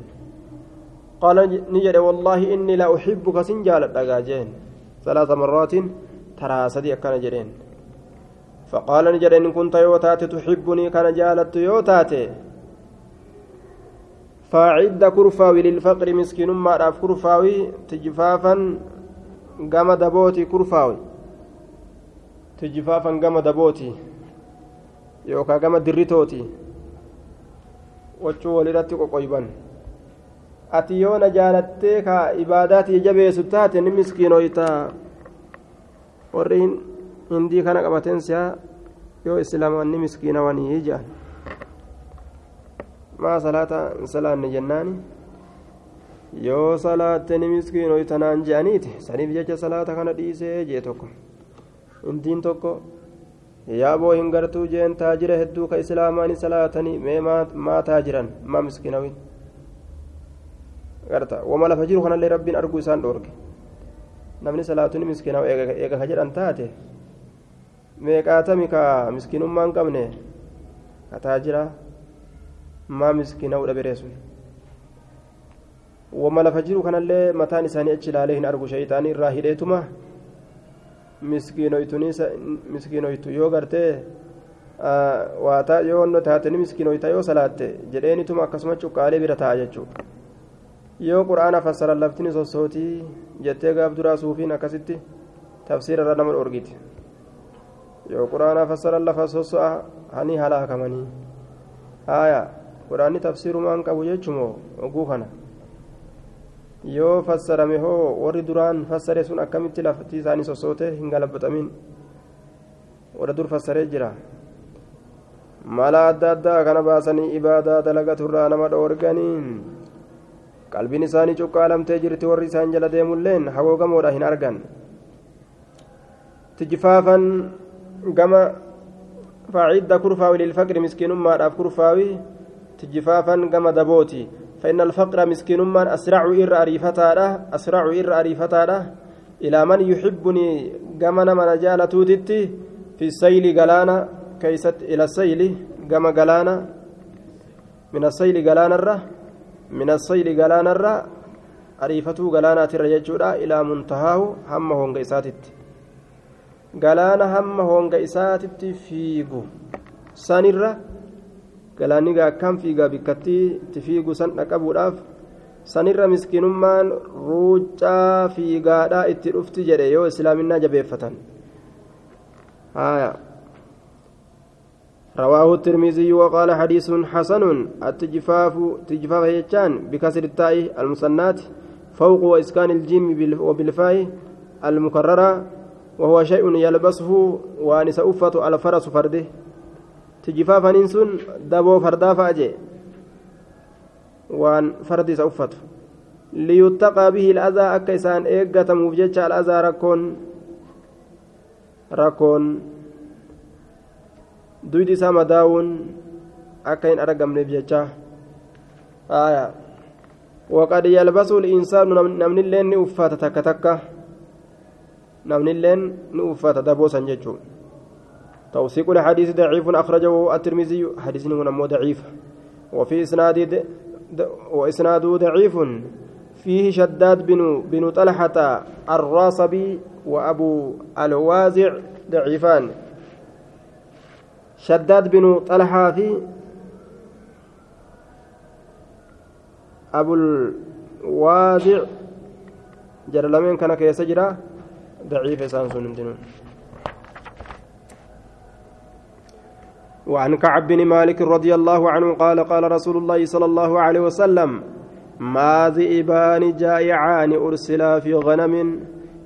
قال نجد والله إني لا أحبك سنجال جين ثلاث مرات ترى سدي كان جرين. فقال نجد إن كنت يوتات تحبني كان جالت يوتات فاعد كرفاوي للفقر مسكين ما رأف كرفاوي تجفافا قام دبوتي كرفاوي. تجفافا قام دبوتي. yookaan gama dirritooti wachuu walirratti qoqoyban ati yoo na jaalattee ka ibaadaatii jabeessu taate ni miskiinoyta warri hindii kana qabateen si'a yoo islaamaan ni miskiinawanii jedhan maa salaata hin salaanne jennaani yoo salaatte ni miskiinoyta naan je'aniiti saniif jecha salaata kana dhiisee jee tokko hindiin tokko yaaboo hin gartuu jeen taajira hedduu ka islaamaani salaatanii mee maa taajiran maa miskiinawin garta wama lafa jiru kanallee rabbiin arguu isaan dhoorge namni salaatuni miskiinaa'u eega ka jedhan taate meeqaatami ka miskiinummaa hin qabne ka taajira maa miskiinaa'u dhabereessu wama lafa jiru kanallee mataan isaanii achi ilaalee hin argu shayitaanii irraa hidheetuma miskiinoytu yoo gartee waataa yoo wanno taateni miskiinoyta yoo salaatte jedheenituma akkasuma cuqqaalee bira ta'a jechuudha yoo quraana fassaran laftini sossootii jettee gaaf duraa suufiin akkasitti tafsiira irra nama dhorgiti yoo quraana fassaran lafa sosso'a hani halaakamanii. Haaya quraanni tafsiirumaan qabu jechumoo oguu kana? Yoo fassarame hoo warri duraan fassare sun akkamitti lafti isaanii sossoote hin galabatamin warra dur fassaree jira. Mala adda addaa kana baasanii ibaadaa dalagaturraa nama dhoorganiin qalbiin isaanii cuqqaalamtee jirti warri isaan jala deemulleen hagoogamoodha hin argan tijfaafan gama facidda kurfaawi lilfaqri miskiinummaadhaaf kurfaawi tijfaafan gama dabooti فإن الفقر مسكين من أسرع إر أريفتاده أسرع إر أريفتاده إلى من يحبني جمنا من جالة تودتي في السيل جلانا كيست إلى السيل جم جلانا من السيل جلانا الره من السيل جلانا الره أريفتو جلانا ترججورا إلى منتهاه هم هونجيساتت جلانا هم هونجيساتت فيجو سانيرا galaanni akkam fiigaa bikkattii itti fiigu san dhaqabuudhaaf sanirra miskiinummaan ruuccaa fiigaadhaa itti dhufti jedhe yoo islaaminaa jabeeffatan haya رواه الترمذي وقال حديث حسن التجفاف تجفاف يجان بكسر التاء المصنات فوق وإسكان الجيم وبالفاء المكررة وهو شيء يلبسه وانس أفة على فرس فرده fardaa fa'a jee waan fardi isa uffatu liyuttaqaa bihi al'azaa akka isaan eeggatamuuf jecha al'azaa rakkoon rakkoon isaa madaa'uun akka hin argamneef jecha aya waqad yalbasu l'insaanu namnilleen ni uffata takka takka namnilleen ni uffata daboo san jechuudha توثيق الحديث ضعيف أخرجه الترمذي حديث هنا مو ضعيف وفي إسناد وإسناده ضعيف فيه شداد بن بن طلحة الراصبي وأبو الوازع ضعيفان شداد بن طلحة في أبو الوازع جرى لمن كان كيسجرا ضعيف سانسون وعن كعب بن مالك رضي الله عنه قال قال رسول الله صلى الله عليه وسلم ما ذئبان جائعان أرسلا في غنم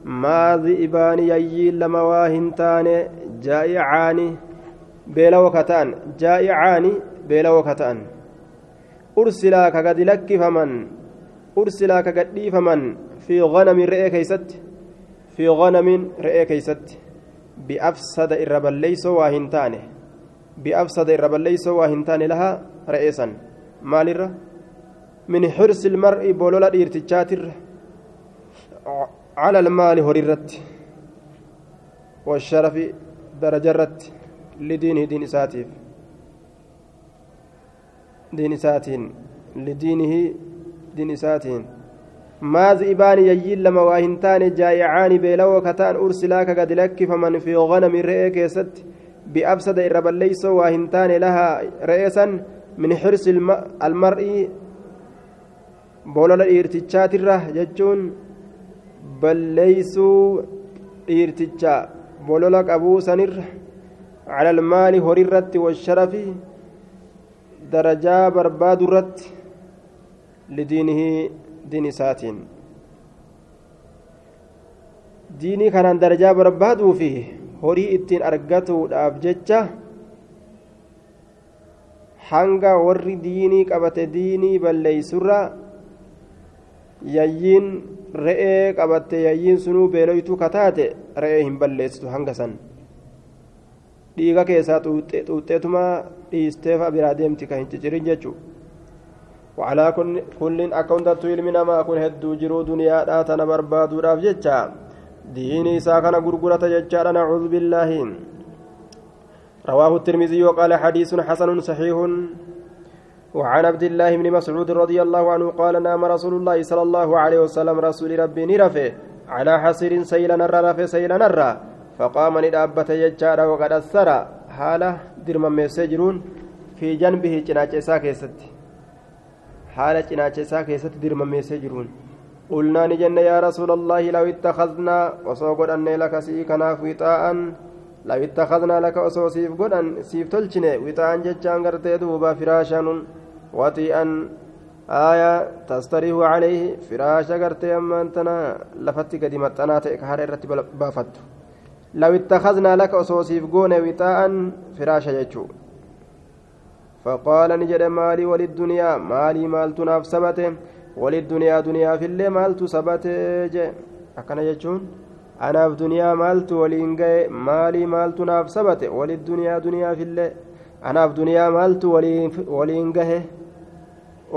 ما ذئبان ييل لما واهنتان جائعان بلا وكتان جائعان بلا وكتان أرسلا كقد لك فمن أرسلا كقد فمن في غنم رئي كيست في غنم رئي كيست بأفسد الرب ليس واهنتانه بأفسد الرب ليس واهنتان لها رئيسا مالرة من حرص المرء بولولا ديرتشاتر على المال هريرت والشرف درجرت لدينه دين ساتيف دين ساتين لدينه دين ساتين ما ذئبان يجيل لما واهنتان جائعان بيلو كتان أرسلاك قد لك فمن في غنم رئيك يست بأبسد الربليس واهنتان لها رئيسا من حرص المرء. بولل إيرتشات الره ججون. بليسو إيرتشا بولولك أبو سنر. على المال هريرت والشرف درجة برباد الرت لدينه دين ساتين ديني كان درجة بربادو فيه horii ittiin argatuudhaaf jecha hanga warri diinii qabate diinii balleeysurra yayyiin re'ee qabatte yayyiin sunuu beeloytuu kataate re'ee hin balleessitu hanga san dhiiga keessaa xuuxxeetuma dhiisteefa biraa deemti kan hin cicirin jechuu وعلى كل أكونت علمنا ما كن هدو جرو دنيا داتنا بربادو راف جتشا ديني ساكنا غرغرة جتشا نعوذ بالله رواه الترمذي وقال حديث حسن صحيح وعن عبد الله بن مسعود رضي الله عنه قال نام رسول الله صلى الله عليه وسلم رسول ربي نرفه على حصير سيلا نرى رفه سيلا نرى فقام ندابت يجار وقد أثر حالة درم مسجرون في جنبه جناج ساكيست حالة جناج ساكيست درم مسجرون قلنا نجن يا رسول الله لو اتخذنا وصوغد أن لك سيكنا وطاء لو اتخذنا لك وصو سيف قدن سيف تلچنه وطاء ججان غرتي دوبا فراشا وطيئا آية تستريح عليه فراشا غرتي أما أنتنا لفتي قديمة أنا تئك هاري بافت لو اتخذنا لك أصوصيف قون وطاء فراشا يجو فقال نجد مالي وللدنيا مالي مالت ناف سبته وللدنيا دنيا في اللي مالت سبته جي. أكنا يجون أناف دنيا مالت ولين مالي مالت ناف سبته وللدنيا دنيا في اللي أناف دنيا مالت ولين جه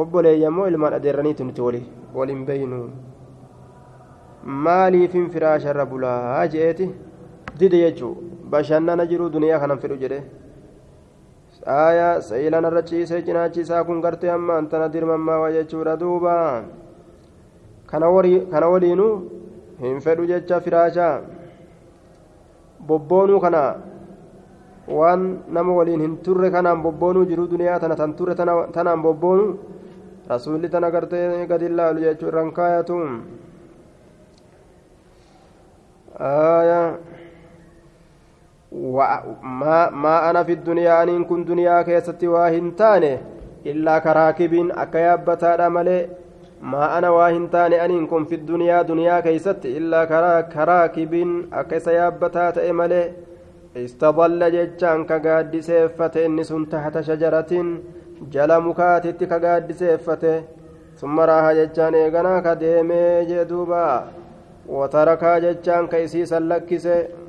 obboleeyyamoo ilmaan adeerraniitu nuti wali waliin beeynu maaliifin firaasharra bulaa je'eeti dide jechuu bashannana jiru duniyaa kanan fedhu jedhe aayaa sa'iilan irra ciisee cinaachisaa kun gartee amma antana dirmammaa jechuudha duuba kana waliinu hin fedhu jecha firaashaa bobboonuu kana waan nama waliin hin turre kanaan bobboonuu jiru duniyaa tana tan turre tanaan bobboonuu rasuulli tana gartee gadi ilaalu jechuu irraan kaayatu aayaa ما أنا في الدنيا أن كن دنيا كيستي واهن تاني إلا كراكب أكا يابتا ملي ما أنا واهن تاني أن كن في الدنيا دنيا كيستي إلا كراكب أكا سيابتا تأملي استظل ججان كقاد سيفته إنس تحت شجرة جل مكاتت كقاد سيفته ثم راها ججان إيغنا كديمي جدوبا وتركها ججان كيسيسا لكسي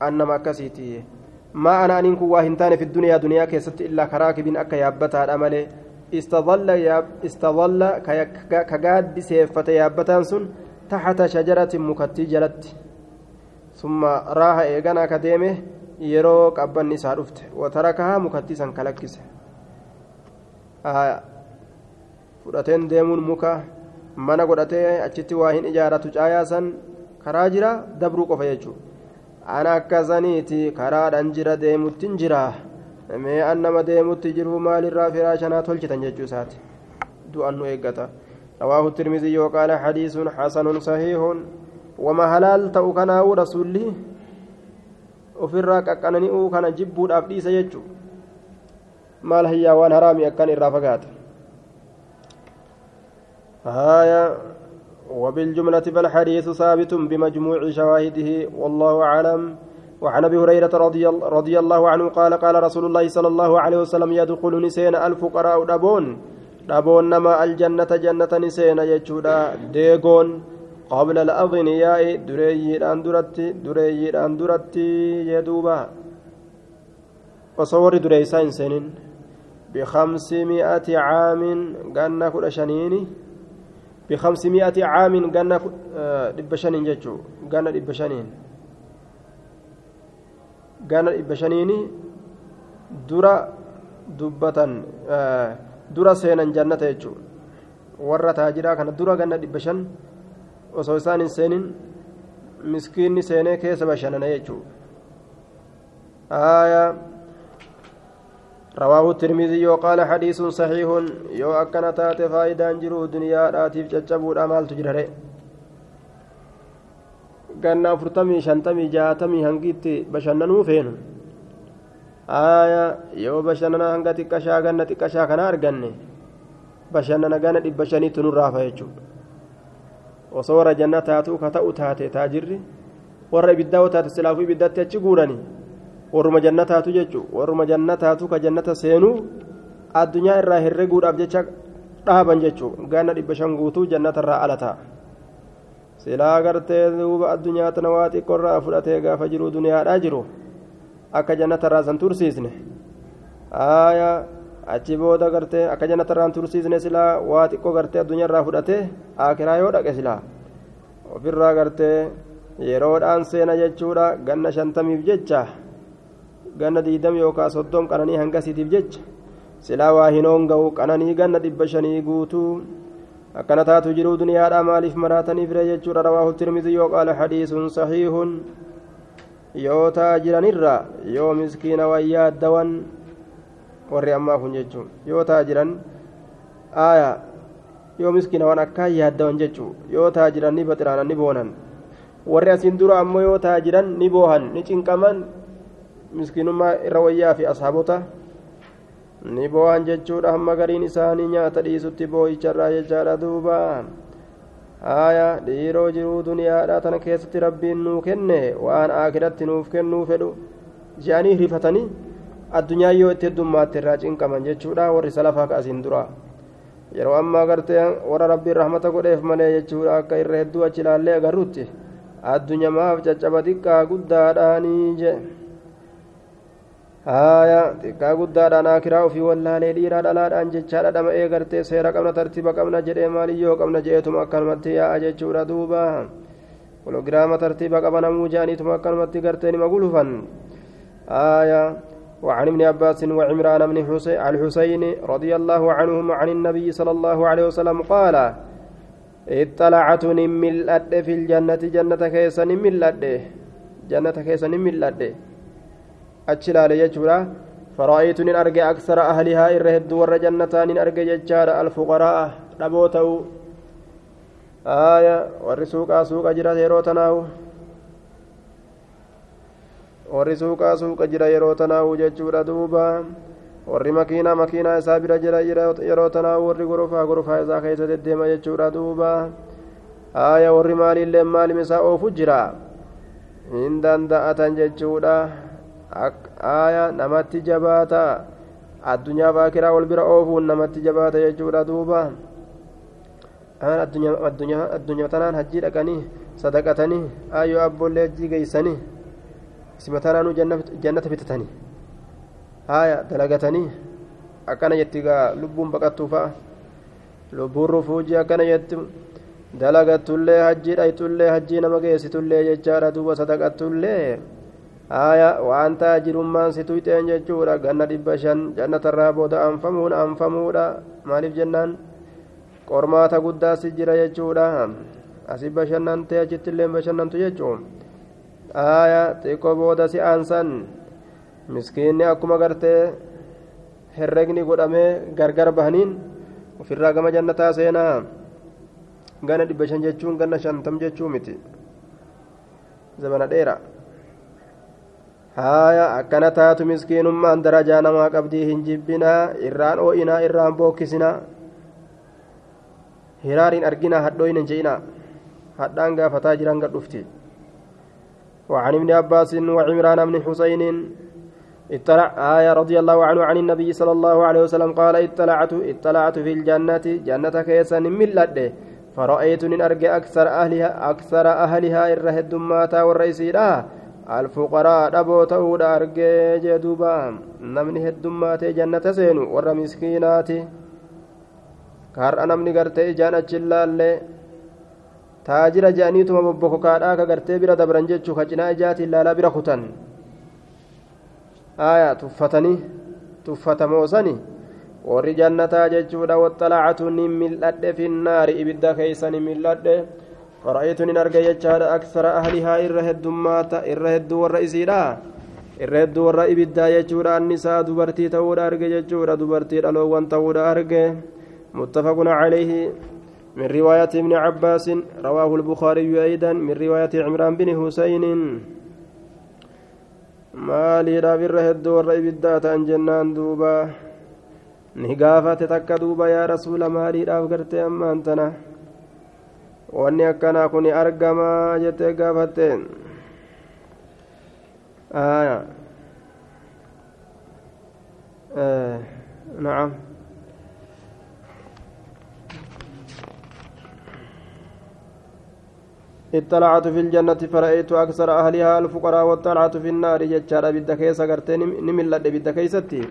annama akkasiiti. Maa ana aniin kun waa hin taane fi duniyaa duniyaa keessatti illaa karaakibin akka yaabbataadha malee istadalla ka gaaddiseeffate yaabbataan sun taxata shajaratin mukattii jalatti. Summa raaha eeganaa ka deeme yeroo qabbanni isaa dhufte. Watarakahaa mukattii san kalakkise fudhateen deemuun muka mana godhatee achitti waa hin ijaaratu caayaa san karaa jira dabruu qofa jechuudha ana akkasaniiti karaadhaan jira deemuttiin jira mee an nama deemutti jiru maalirraa firaashanaa tolchitan jechuu isaati du'an nu eeggata رواه الترمذي وقال حديث حسن صحيح وما هلال تأو كان رسولي ofirraa qaqqanani'uu kana jibbuudhaaf dhiisa jechu maal hayyaa waan haraami akkan irraa fagaata haya وبالجملة فالحديث ثابت بمجموع شواهده والله أعلم. وعن أبي هريرة رضي, رضي الله عنه قال قال رسول الله صلى الله عليه وسلم يدخل نسين الفقراء دبون دبون نما الجنة جنة نسين يجودا. ديغون قبل الأغنياء دريي أندرت دريي أندرت يدوبا. وصور دريسا إنسان بخمسمائة عام قلنا كل بخمسمائة عام قلنا دبشانين جتشو قلنا دبشانين قلنا دبشانين درا دبة درا سينا جنة جتشو warra taajiraa kana dura ganna dhibba shan osoo isaan hin seenin miskiinni seenee keessa bashannana jechuudha aayaa رواه الترمذي وقال حديث صحيح يو أكن تات فائدة جرو دنيا راتيف ججبود أمال تجرره ganna afurtamii shantamii jaatamii hangiitti bashannanuu feenu aya yoo bashannana hanga xiqqashaa ganna xiqqashaa kana arganne bashannana gana dhibba shaniitti nurraafa jechuudha osoo warra jannataatuu ka ta'u taate taajirri warra ibiddaa taate silaafuu ibiddatti achi guuranii warruma jannataatu jechuun warruma jannataatu ka jannata seenuu addunyaa irraa herreguudhaaf jecha dhaaban jechuun ganna dhibba shan guutuu jannatarraa ala ta'a silaa gartee duuba addunyaa tana waa xiqqoorraa fudhatee gaafa jiru duniyaadhaa jiru akka jannatarraa san tursiisne aayaa achi booda gartee akka jannatarraan tursiisne silaa waa xiqqoo gartee addunyaarraa fudhatee akiraa yoo dhaqe silaa ofirraa gartee yeroodhaan seena jechuudha ganna shantamiif jecha ganna diidam yookaan soddom qananii hangasiitiif jecha silaa waa hinoon ga'u qananii ganna dhibba shanii guutuu akkana taatu jiruu duniyaadhaa maaliif maraataniif ree jechuudha rawaahu tirmizii yoo qaala hadiisun sahiihun yoo taa jiranirra yoo miskiina wayyaa addawan warri ammaa kun jechuun yoo taa jiran aaya yoo miskiina waan akkaan yaaddawan jechuun yoo taa jiran ni baxiraanan ni boonan warri asiin dura ammoo yoo taa jiran ni boohan ni cinqaman miskiinummaa irra wayyaa fi ashaabota ni boohan jechuudha. Hamma gariin isaanii nyaata dhiisutti boo'icharraa jechaadha duuba haaya dhiiroo jiruu duniyaadhaa tana keessatti rabbiin nuu kenne waan akiratti nuuf kennuu fedhu. Je'anii rifatanii addunyaa yoo itti heddummaatti irraa cinqaman jechuudha. Warri salafaa ka'asiin dura. Yeroo ammaa gartee warra rabbiin rahmata godheef malee jechuudha akka irra hedduu achi ilaallee agarrutti addunyamaaf caccaba xiqqaa guddaadhaanii jee haaya xiqqaa guddaadhaan akiraa ofii wallaalee dhiiraa dhalaadhaan jechaadha dhama'ee gartee seera qabna tartiiba qabna jedhee maaliyyoo qabna je'eetuma akkanumatti yaa'a jechuudha duuba kilogiraama tartiiba qabanamuu je'aniituma akkanumatti gartee nima gulufan haaya وعن ابن عباس وعمران بن الحسين رضي الله عنهم عن النبي صلى الله عليه وسلم قال اطلعت نملأت في الجنة جنة كيس نملأت جنة كيس نملأت أتشلال يجورا فرأيت إن أرجع أكثر أهلها إرهد ور جنتان إن أرجع يجار الفقراء نبوتو آية ورسوق سوق أجرا يروتناو warri suuqaa suuqa jira yeroo tanaa'u jechuudha duuba warri makiinaa makiinaa isaa bira jira yeroo tanaa'u warri gorofaa gorofaa isaa keessa deddeema jechuudha duuba haaya warri maaliillee maalim isaa oofu jira hin danda'atan jechuudha haaya namatti jabaata. Addunyaaf akiraa wal bira oofuun namatti jabaata jechuudha duuba. Addunyaa tanaan hajjii dhaqanii sadaqatanii ayyoo abboollee hajjii geeysanii simatanaanu jannata bitatanii haya dalagatanii akkana jetti gaa lubbuun baqattuu fa'a. Lubbuun rufuujii akkana jetti dalagattullee hajjii dhaytullee hajjii nama geessitullee jechaadha duuba sadaqattullee haya waan taa jirummaan si tuyxeen jechuudha ganna dhibba shan jannatarraa booda anfamuun anfamuudha maaliif jennaan qormaata guddaa si jira jechuudha asi bashannantee achittillee bashannantu jechuun aya xiqqoo booda si aansan miskiinni akkuma gartee herregni godhamee gargar bahaniin ofirraa gama jannataa seenaa gana dhibba shan jechuun ganna shantam jechuu miti zamana dheera haya akkana taatu miskiinummaan darajaa namaa qabdii hin jibbinaa irraan oo'inaa irraan bookkisinaa hiraariin arginaa hadhooyin hin je'inaa hadhaan gaafataa jiran gad dhufti وعن ابن عباس وعمران بن حسين اطلع آية رضي الله عنه عن النبي صلى الله عليه وسلم قال اطلعت اطلعت في الجنة جنة كيسا من لده فرأيت أرجع أكثر أهلها أكثر أهلها الرهد ماتا alfuqaraa dhaboo ta'uudha argee jee duuba. Namni heddummaatee jannata seenu warra miskiinaati. Har'a namni gartee ijaan achi laallee taajira je'aniituma bobboko kaadhaa ka gartee bira dabran jechuu ka cinaa ijaatiin laalaa bira kutan. Aayaa tuffatanii tuffatamoosani warri jannataa jechuudha waxxalaacatu ni mil'adhe finnaari. Ibidda keeysan ni mil'adhe. فرأيت إن أرجع يجعل أكثر أهلها إر هدومات إر هدو والرئيسيدا إر هدو والرئي بدا يجعل النساء دبرتي تود أرجع يجعل دبرتي الألوان تود أرجع. متفق عليه. من رواية ابن عباس رواه البخاري أيضا من رواية عمران بن حسين. مالي رابر هدو والرئي بالذات عن جنان دوبا. نقافة تكا دوبا يا رسول مالي راف قرتي أما أنتنا wanni akkanaa kun argamaa jettee gaafatteen na'am. اطلعت في الجنة فرأيت أكثر أهلها الفقراء واطلعت في النار جتشار بدا كيسا قرتين نملت بدا كيستي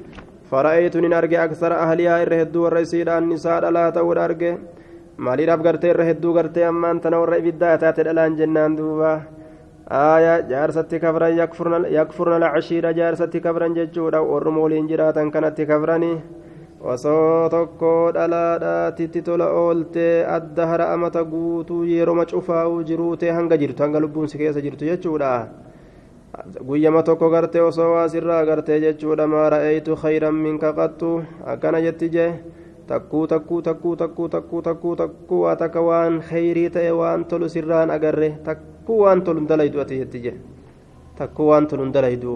فرأيت إن أرجع أكثر أهلها إرهدو والرئيسين النساء لا تور أرجع maaliidhaaf gartee irra hedduu gartee ammaan tana warra ibiddaa taate dhalaan jennaan duuba aayaa jaarsatti kabran yakfurna lacashiidha jaarsatti kabran jechuudha warruma waliin jiraatan kanatti kabranii osoo tokko dhalaadhaatitti tola ooltee adda hara amata guutuu yeroma cufaa'uu jiruutee hanga jirtu hanga lubbuun si keessa jirtu jechuudha guyyama tokko gartee osoo waasirraa gartee jechuudha maa ra'eeytu khayran minka qattu akkana jetti jee takkuu takkuu takkuu takkuu takkuu takkuu takkuu waa takka waan khayrii ta'e waan tolu sirraan agarre takkuu waan tolu hin dalaydu ati jetti je takkuu waan tolu hin dalaydu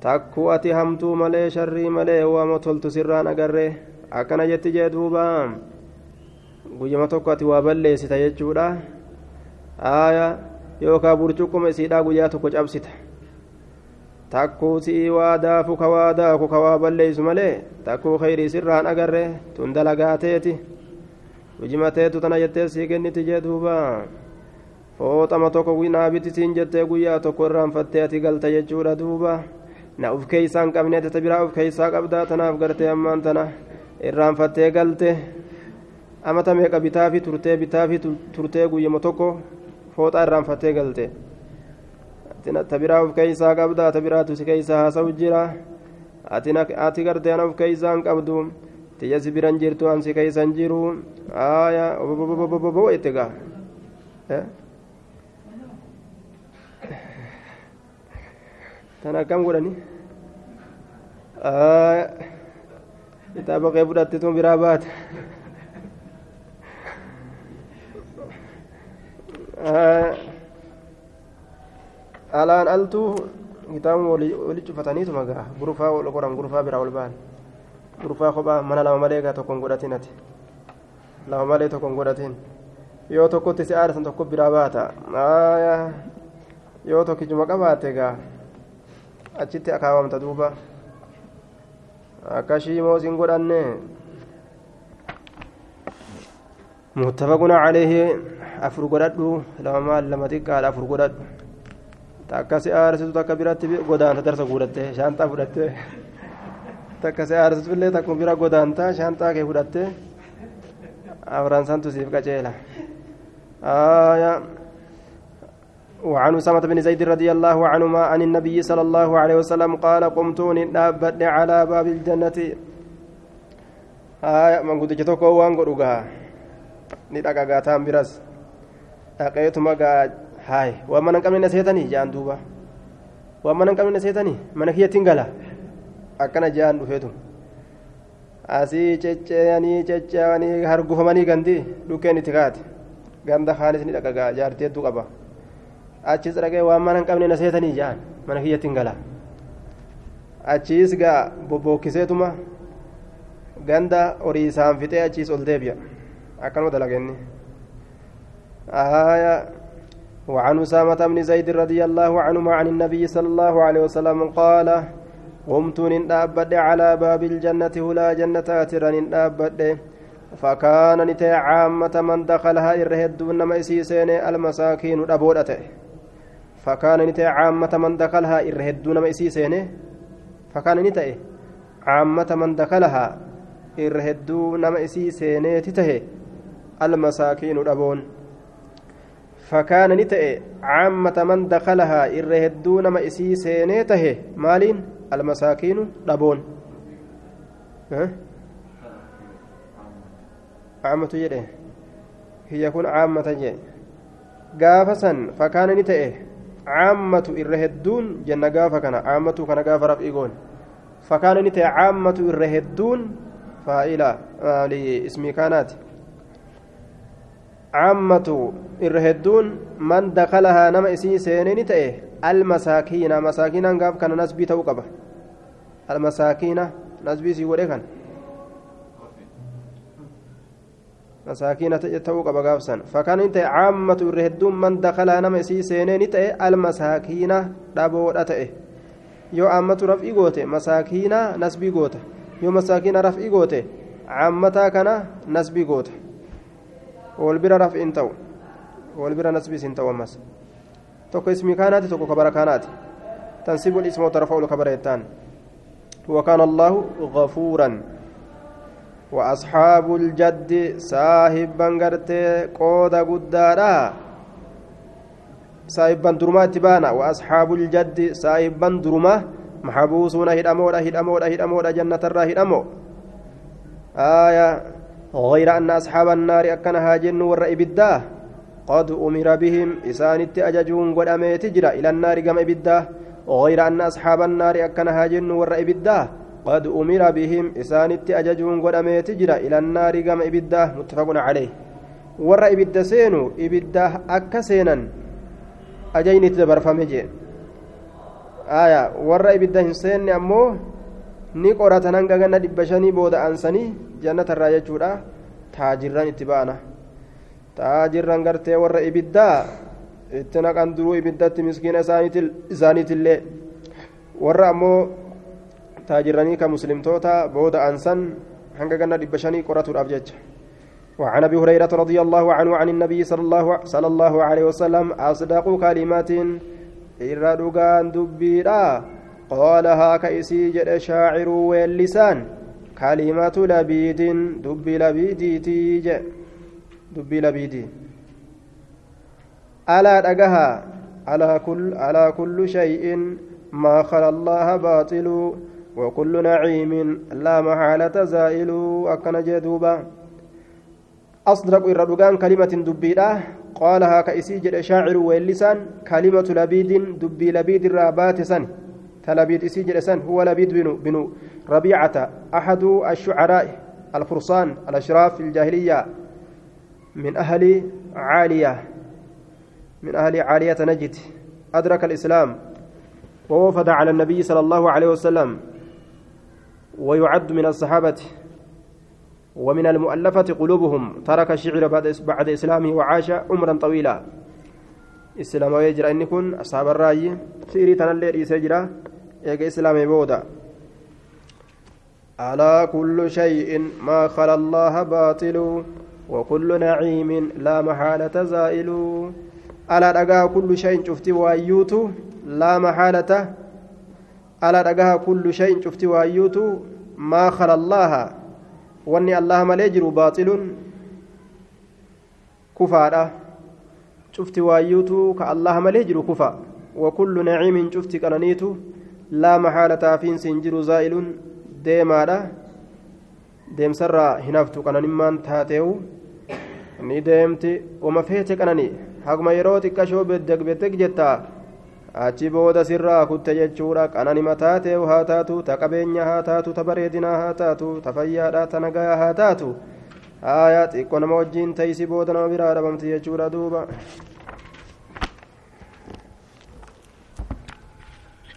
takkuu ati hamtuu malee sharrii malee waama toltu sirraan agarre akkana jetti jee duuba. Guyyama tokko ati waa balleessita jechuudha. Aaya yookaan burcuqquma isiidhaa guyyaa tokko cabsita takkuu si'ii waa daafu ka waa daaku ka balleeysu malee takkuu khayrii sirraan agarre tun dalagaateeti hujimateetu tana jettee sii kenniti jee duuba. Fooxama tokko naabiti siin jettee guyyaa tokko irraanfattee ati galta jechuudha duuba. Na uf keeysaan qabne tata biraa uf keeysaa qabdaa tanaaf gartee ammaan tana irraanfattee galte. Amata meeqa bitaafi turtee bitaafi turtee guyyama tokko fooxaa irraanfattee galte tabiraa uf keeysaa qabda tabiraatu si keeysa haasa'u jira. Ati gartee ana uf keeysaan qabdu tiyya si biran jirtu an si keeysan jiru. Aya obobobobobo itti gaa. Tan akkam godhani? Kitaaba kee fudhatte tun biraa baate alaan altuu kitaabuma wali cufataniitu magaa gurufaa ol qoran gurufaa biraa ol ba'an gurufaa kophaa mana lama malee gaa tokkon godhatin ati lama malee tokkon godhatin yoo tokkotti si aarsan tokko biraa baata yoo tokkichuma qabaate gaa achitti akaawamta duuba akkashii moo sin godhanne متفق عليه أفر قدد لما مال لما تقال أفر قدد takka si aarsitu takka biratti godaanta darsa godhatte shaantaa fudhatte takka si aarsitu illee takkuma bira godaanta shaantaa kee fudhatte afran santu siif qaceela آية وعن أسامة بن زيد رضي الله عنهما عن النبي صلى الله عليه وسلم قال قمت نابد على باب الجنة آية من قد جتوكو وان قرقها ندقا قاتان برس أقيتما قاد haay waan mana hin qabne na seetanii jaan duuba waan mana hin qabne na seetanii mana kiyyattiin gala akkana jaan dhufeetu asii cecceeyanii cecceeyanii hargufamanii gandi dhukkeen itti kaate ganda kaanis ni dhaqagaa jaartii hedduu qaba achis dhaqee waan mana hin qabne na seetanii jaan mana kiyyattiin gala achiis gaa bobbookiseetuma ganda horii isaan fixee achiis ol deebi'a akkanuma dalagenni وعن أسامة بن زيد رضي الله عنهما عن النبي صلى الله عليه وسلم قال قمت ننأبد على باب الجنة هلا جنة أترا ننأبد فكان نتي عامة من دخلها إرهد نما إسيسين المساكين أبودته فكان نتي عامة من دخلها إرهد نما إسيسين فكان نتي عامة من دخلها إرهد نما إسيسين تته المساكين أبون. فكان نتأ عامة من دخلها إرهدو نما إسي سينيته. مالين؟ المساكين؟ دبون ها؟ عامة يده هي يكون عامة جي قافسا فكان نتأ عامة إرهدون جنة قافة كان. عامة كان قافة رفئقون فكان نتأ عامة إرهدون فإلى آه اسمي كانت. caammatu irra hedduun man dakalahaa nama isii seenee ni ta'e almasaakiina. Masaakiinaan gaaf kana nasbii ta'uu qaba. Almasaakiina nasbii isii godhe kan masaakiina ta'uu qaba gaafsan fakkaan ni ta'e caammatu irra hedduun man dakalahaa nama isii seenee ni ta'e almasaakiina dhaboodha ta'e. Yoo caammatu raf'i goote masaakiina nasbii goota. Yoo masaakiina raf'i goote caammataa kana nasbii goota. Ta'u wal bira nasbiis hin ta'u ammas. Tokko ismii kaanaati tokko kabara kaanaati. Tansiibul ismoo tarfa'ul kabara jettaan. وكان الله غفورا وأصحاب الجد صاحب بنغرتي قودا قدارا صاحب درما تبانا وأصحاب الجد صاحب درما محبوسون هدمودا هدمودا هدمودا جنة الرا هدمو آية غير أن أصحاب النار أكنها جن ور إبداه قد أمر بهم إسانت أججون قد أميت جرا إلى النار قم إبداه غير أن أصحاب النار أكنها جن ور إبداه قد أمر بهم إسانت أججون قد أميت جرا إلى النار قم إبداه متفق عليه. ور إبدا سينو إبداه أكسينا أجيني تدبر فمجي آية ور إبدا هنسين أمو ni qoratan hanga ganna dhibba shanii booda aansanii jannata irraa jechuudha taajirran itti ba'ana taajirran gartee warra ibiddaa itti naqan duruu ibiddatti miskiina isaaniitillee warra ammoo taajirranii ka muslimtoota booda aansan hanga ganna dhibba shanii qoratuudhaaf jecha وعن ابي هريره رضي الله عنه عن النبي صلى الله صلى الله عليه وسلم اصدق كلمات إرادوغان دبيرا قالها كيسي جد شاعر واللسان كلمة لبيد دب لبيدي تيج دب لبيدي. ألا دقها. على كل على كل شيء ما خلا الله باطل وكل نعيم لا محالة زائل أكن جدوبا. أصدق الردقان كلمة دبيرة قالها كيسي جد شاعر واللسان كلمة لبيد دب لبيد الرابات سن. تلبيد إسي جلسان هو لبيد بن بن ربيعة أحد الشعراء الفرسان الأشراف الجاهلية من أهل عالية من أهل عالية نجد. أدرك الإسلام ووفد على النبي صلى الله عليه وسلم ويعد من الصحابة ومن المؤلفة قلوبهم. ترك الشعر بعد بعد إسلامه وعاش عمرا طويلا. إسلام جرى إن كن أصحاب الرأي. شعري تنالي جرى eega islaamee booda alaa kullu shay'in maa khala allaha baatilu وكل نعيم لا محالة زائل. ألا دقاها كل شيء شفتي وايوتو لا محالة. ألا دقاها كل شيء شفتي وايوتو ما خلا الله. واني الله مليجر باطل كفارة شفتي وايوتو كالله مليجر كفا. وكل نعيم شفتي كنانيتو laa maxaalataa fiin siin jiru zaa'iluun deemaadha deemsarraa hinaftu qananimmaan taateewu ni deemti uma feete qanani haguma yeroo xiqqashoo beddeg beddeg jettaa achi booda sirraa kutte jechuudha qananima taateewu haa taatu ta qabeenya haa taatu ta bareedinaa haa taatu ta fayyaadha ta nagaa haa taatu aayaa xiqqoo nama wajjiin teeysi booda nama biraa dhabamti jechuudha duuba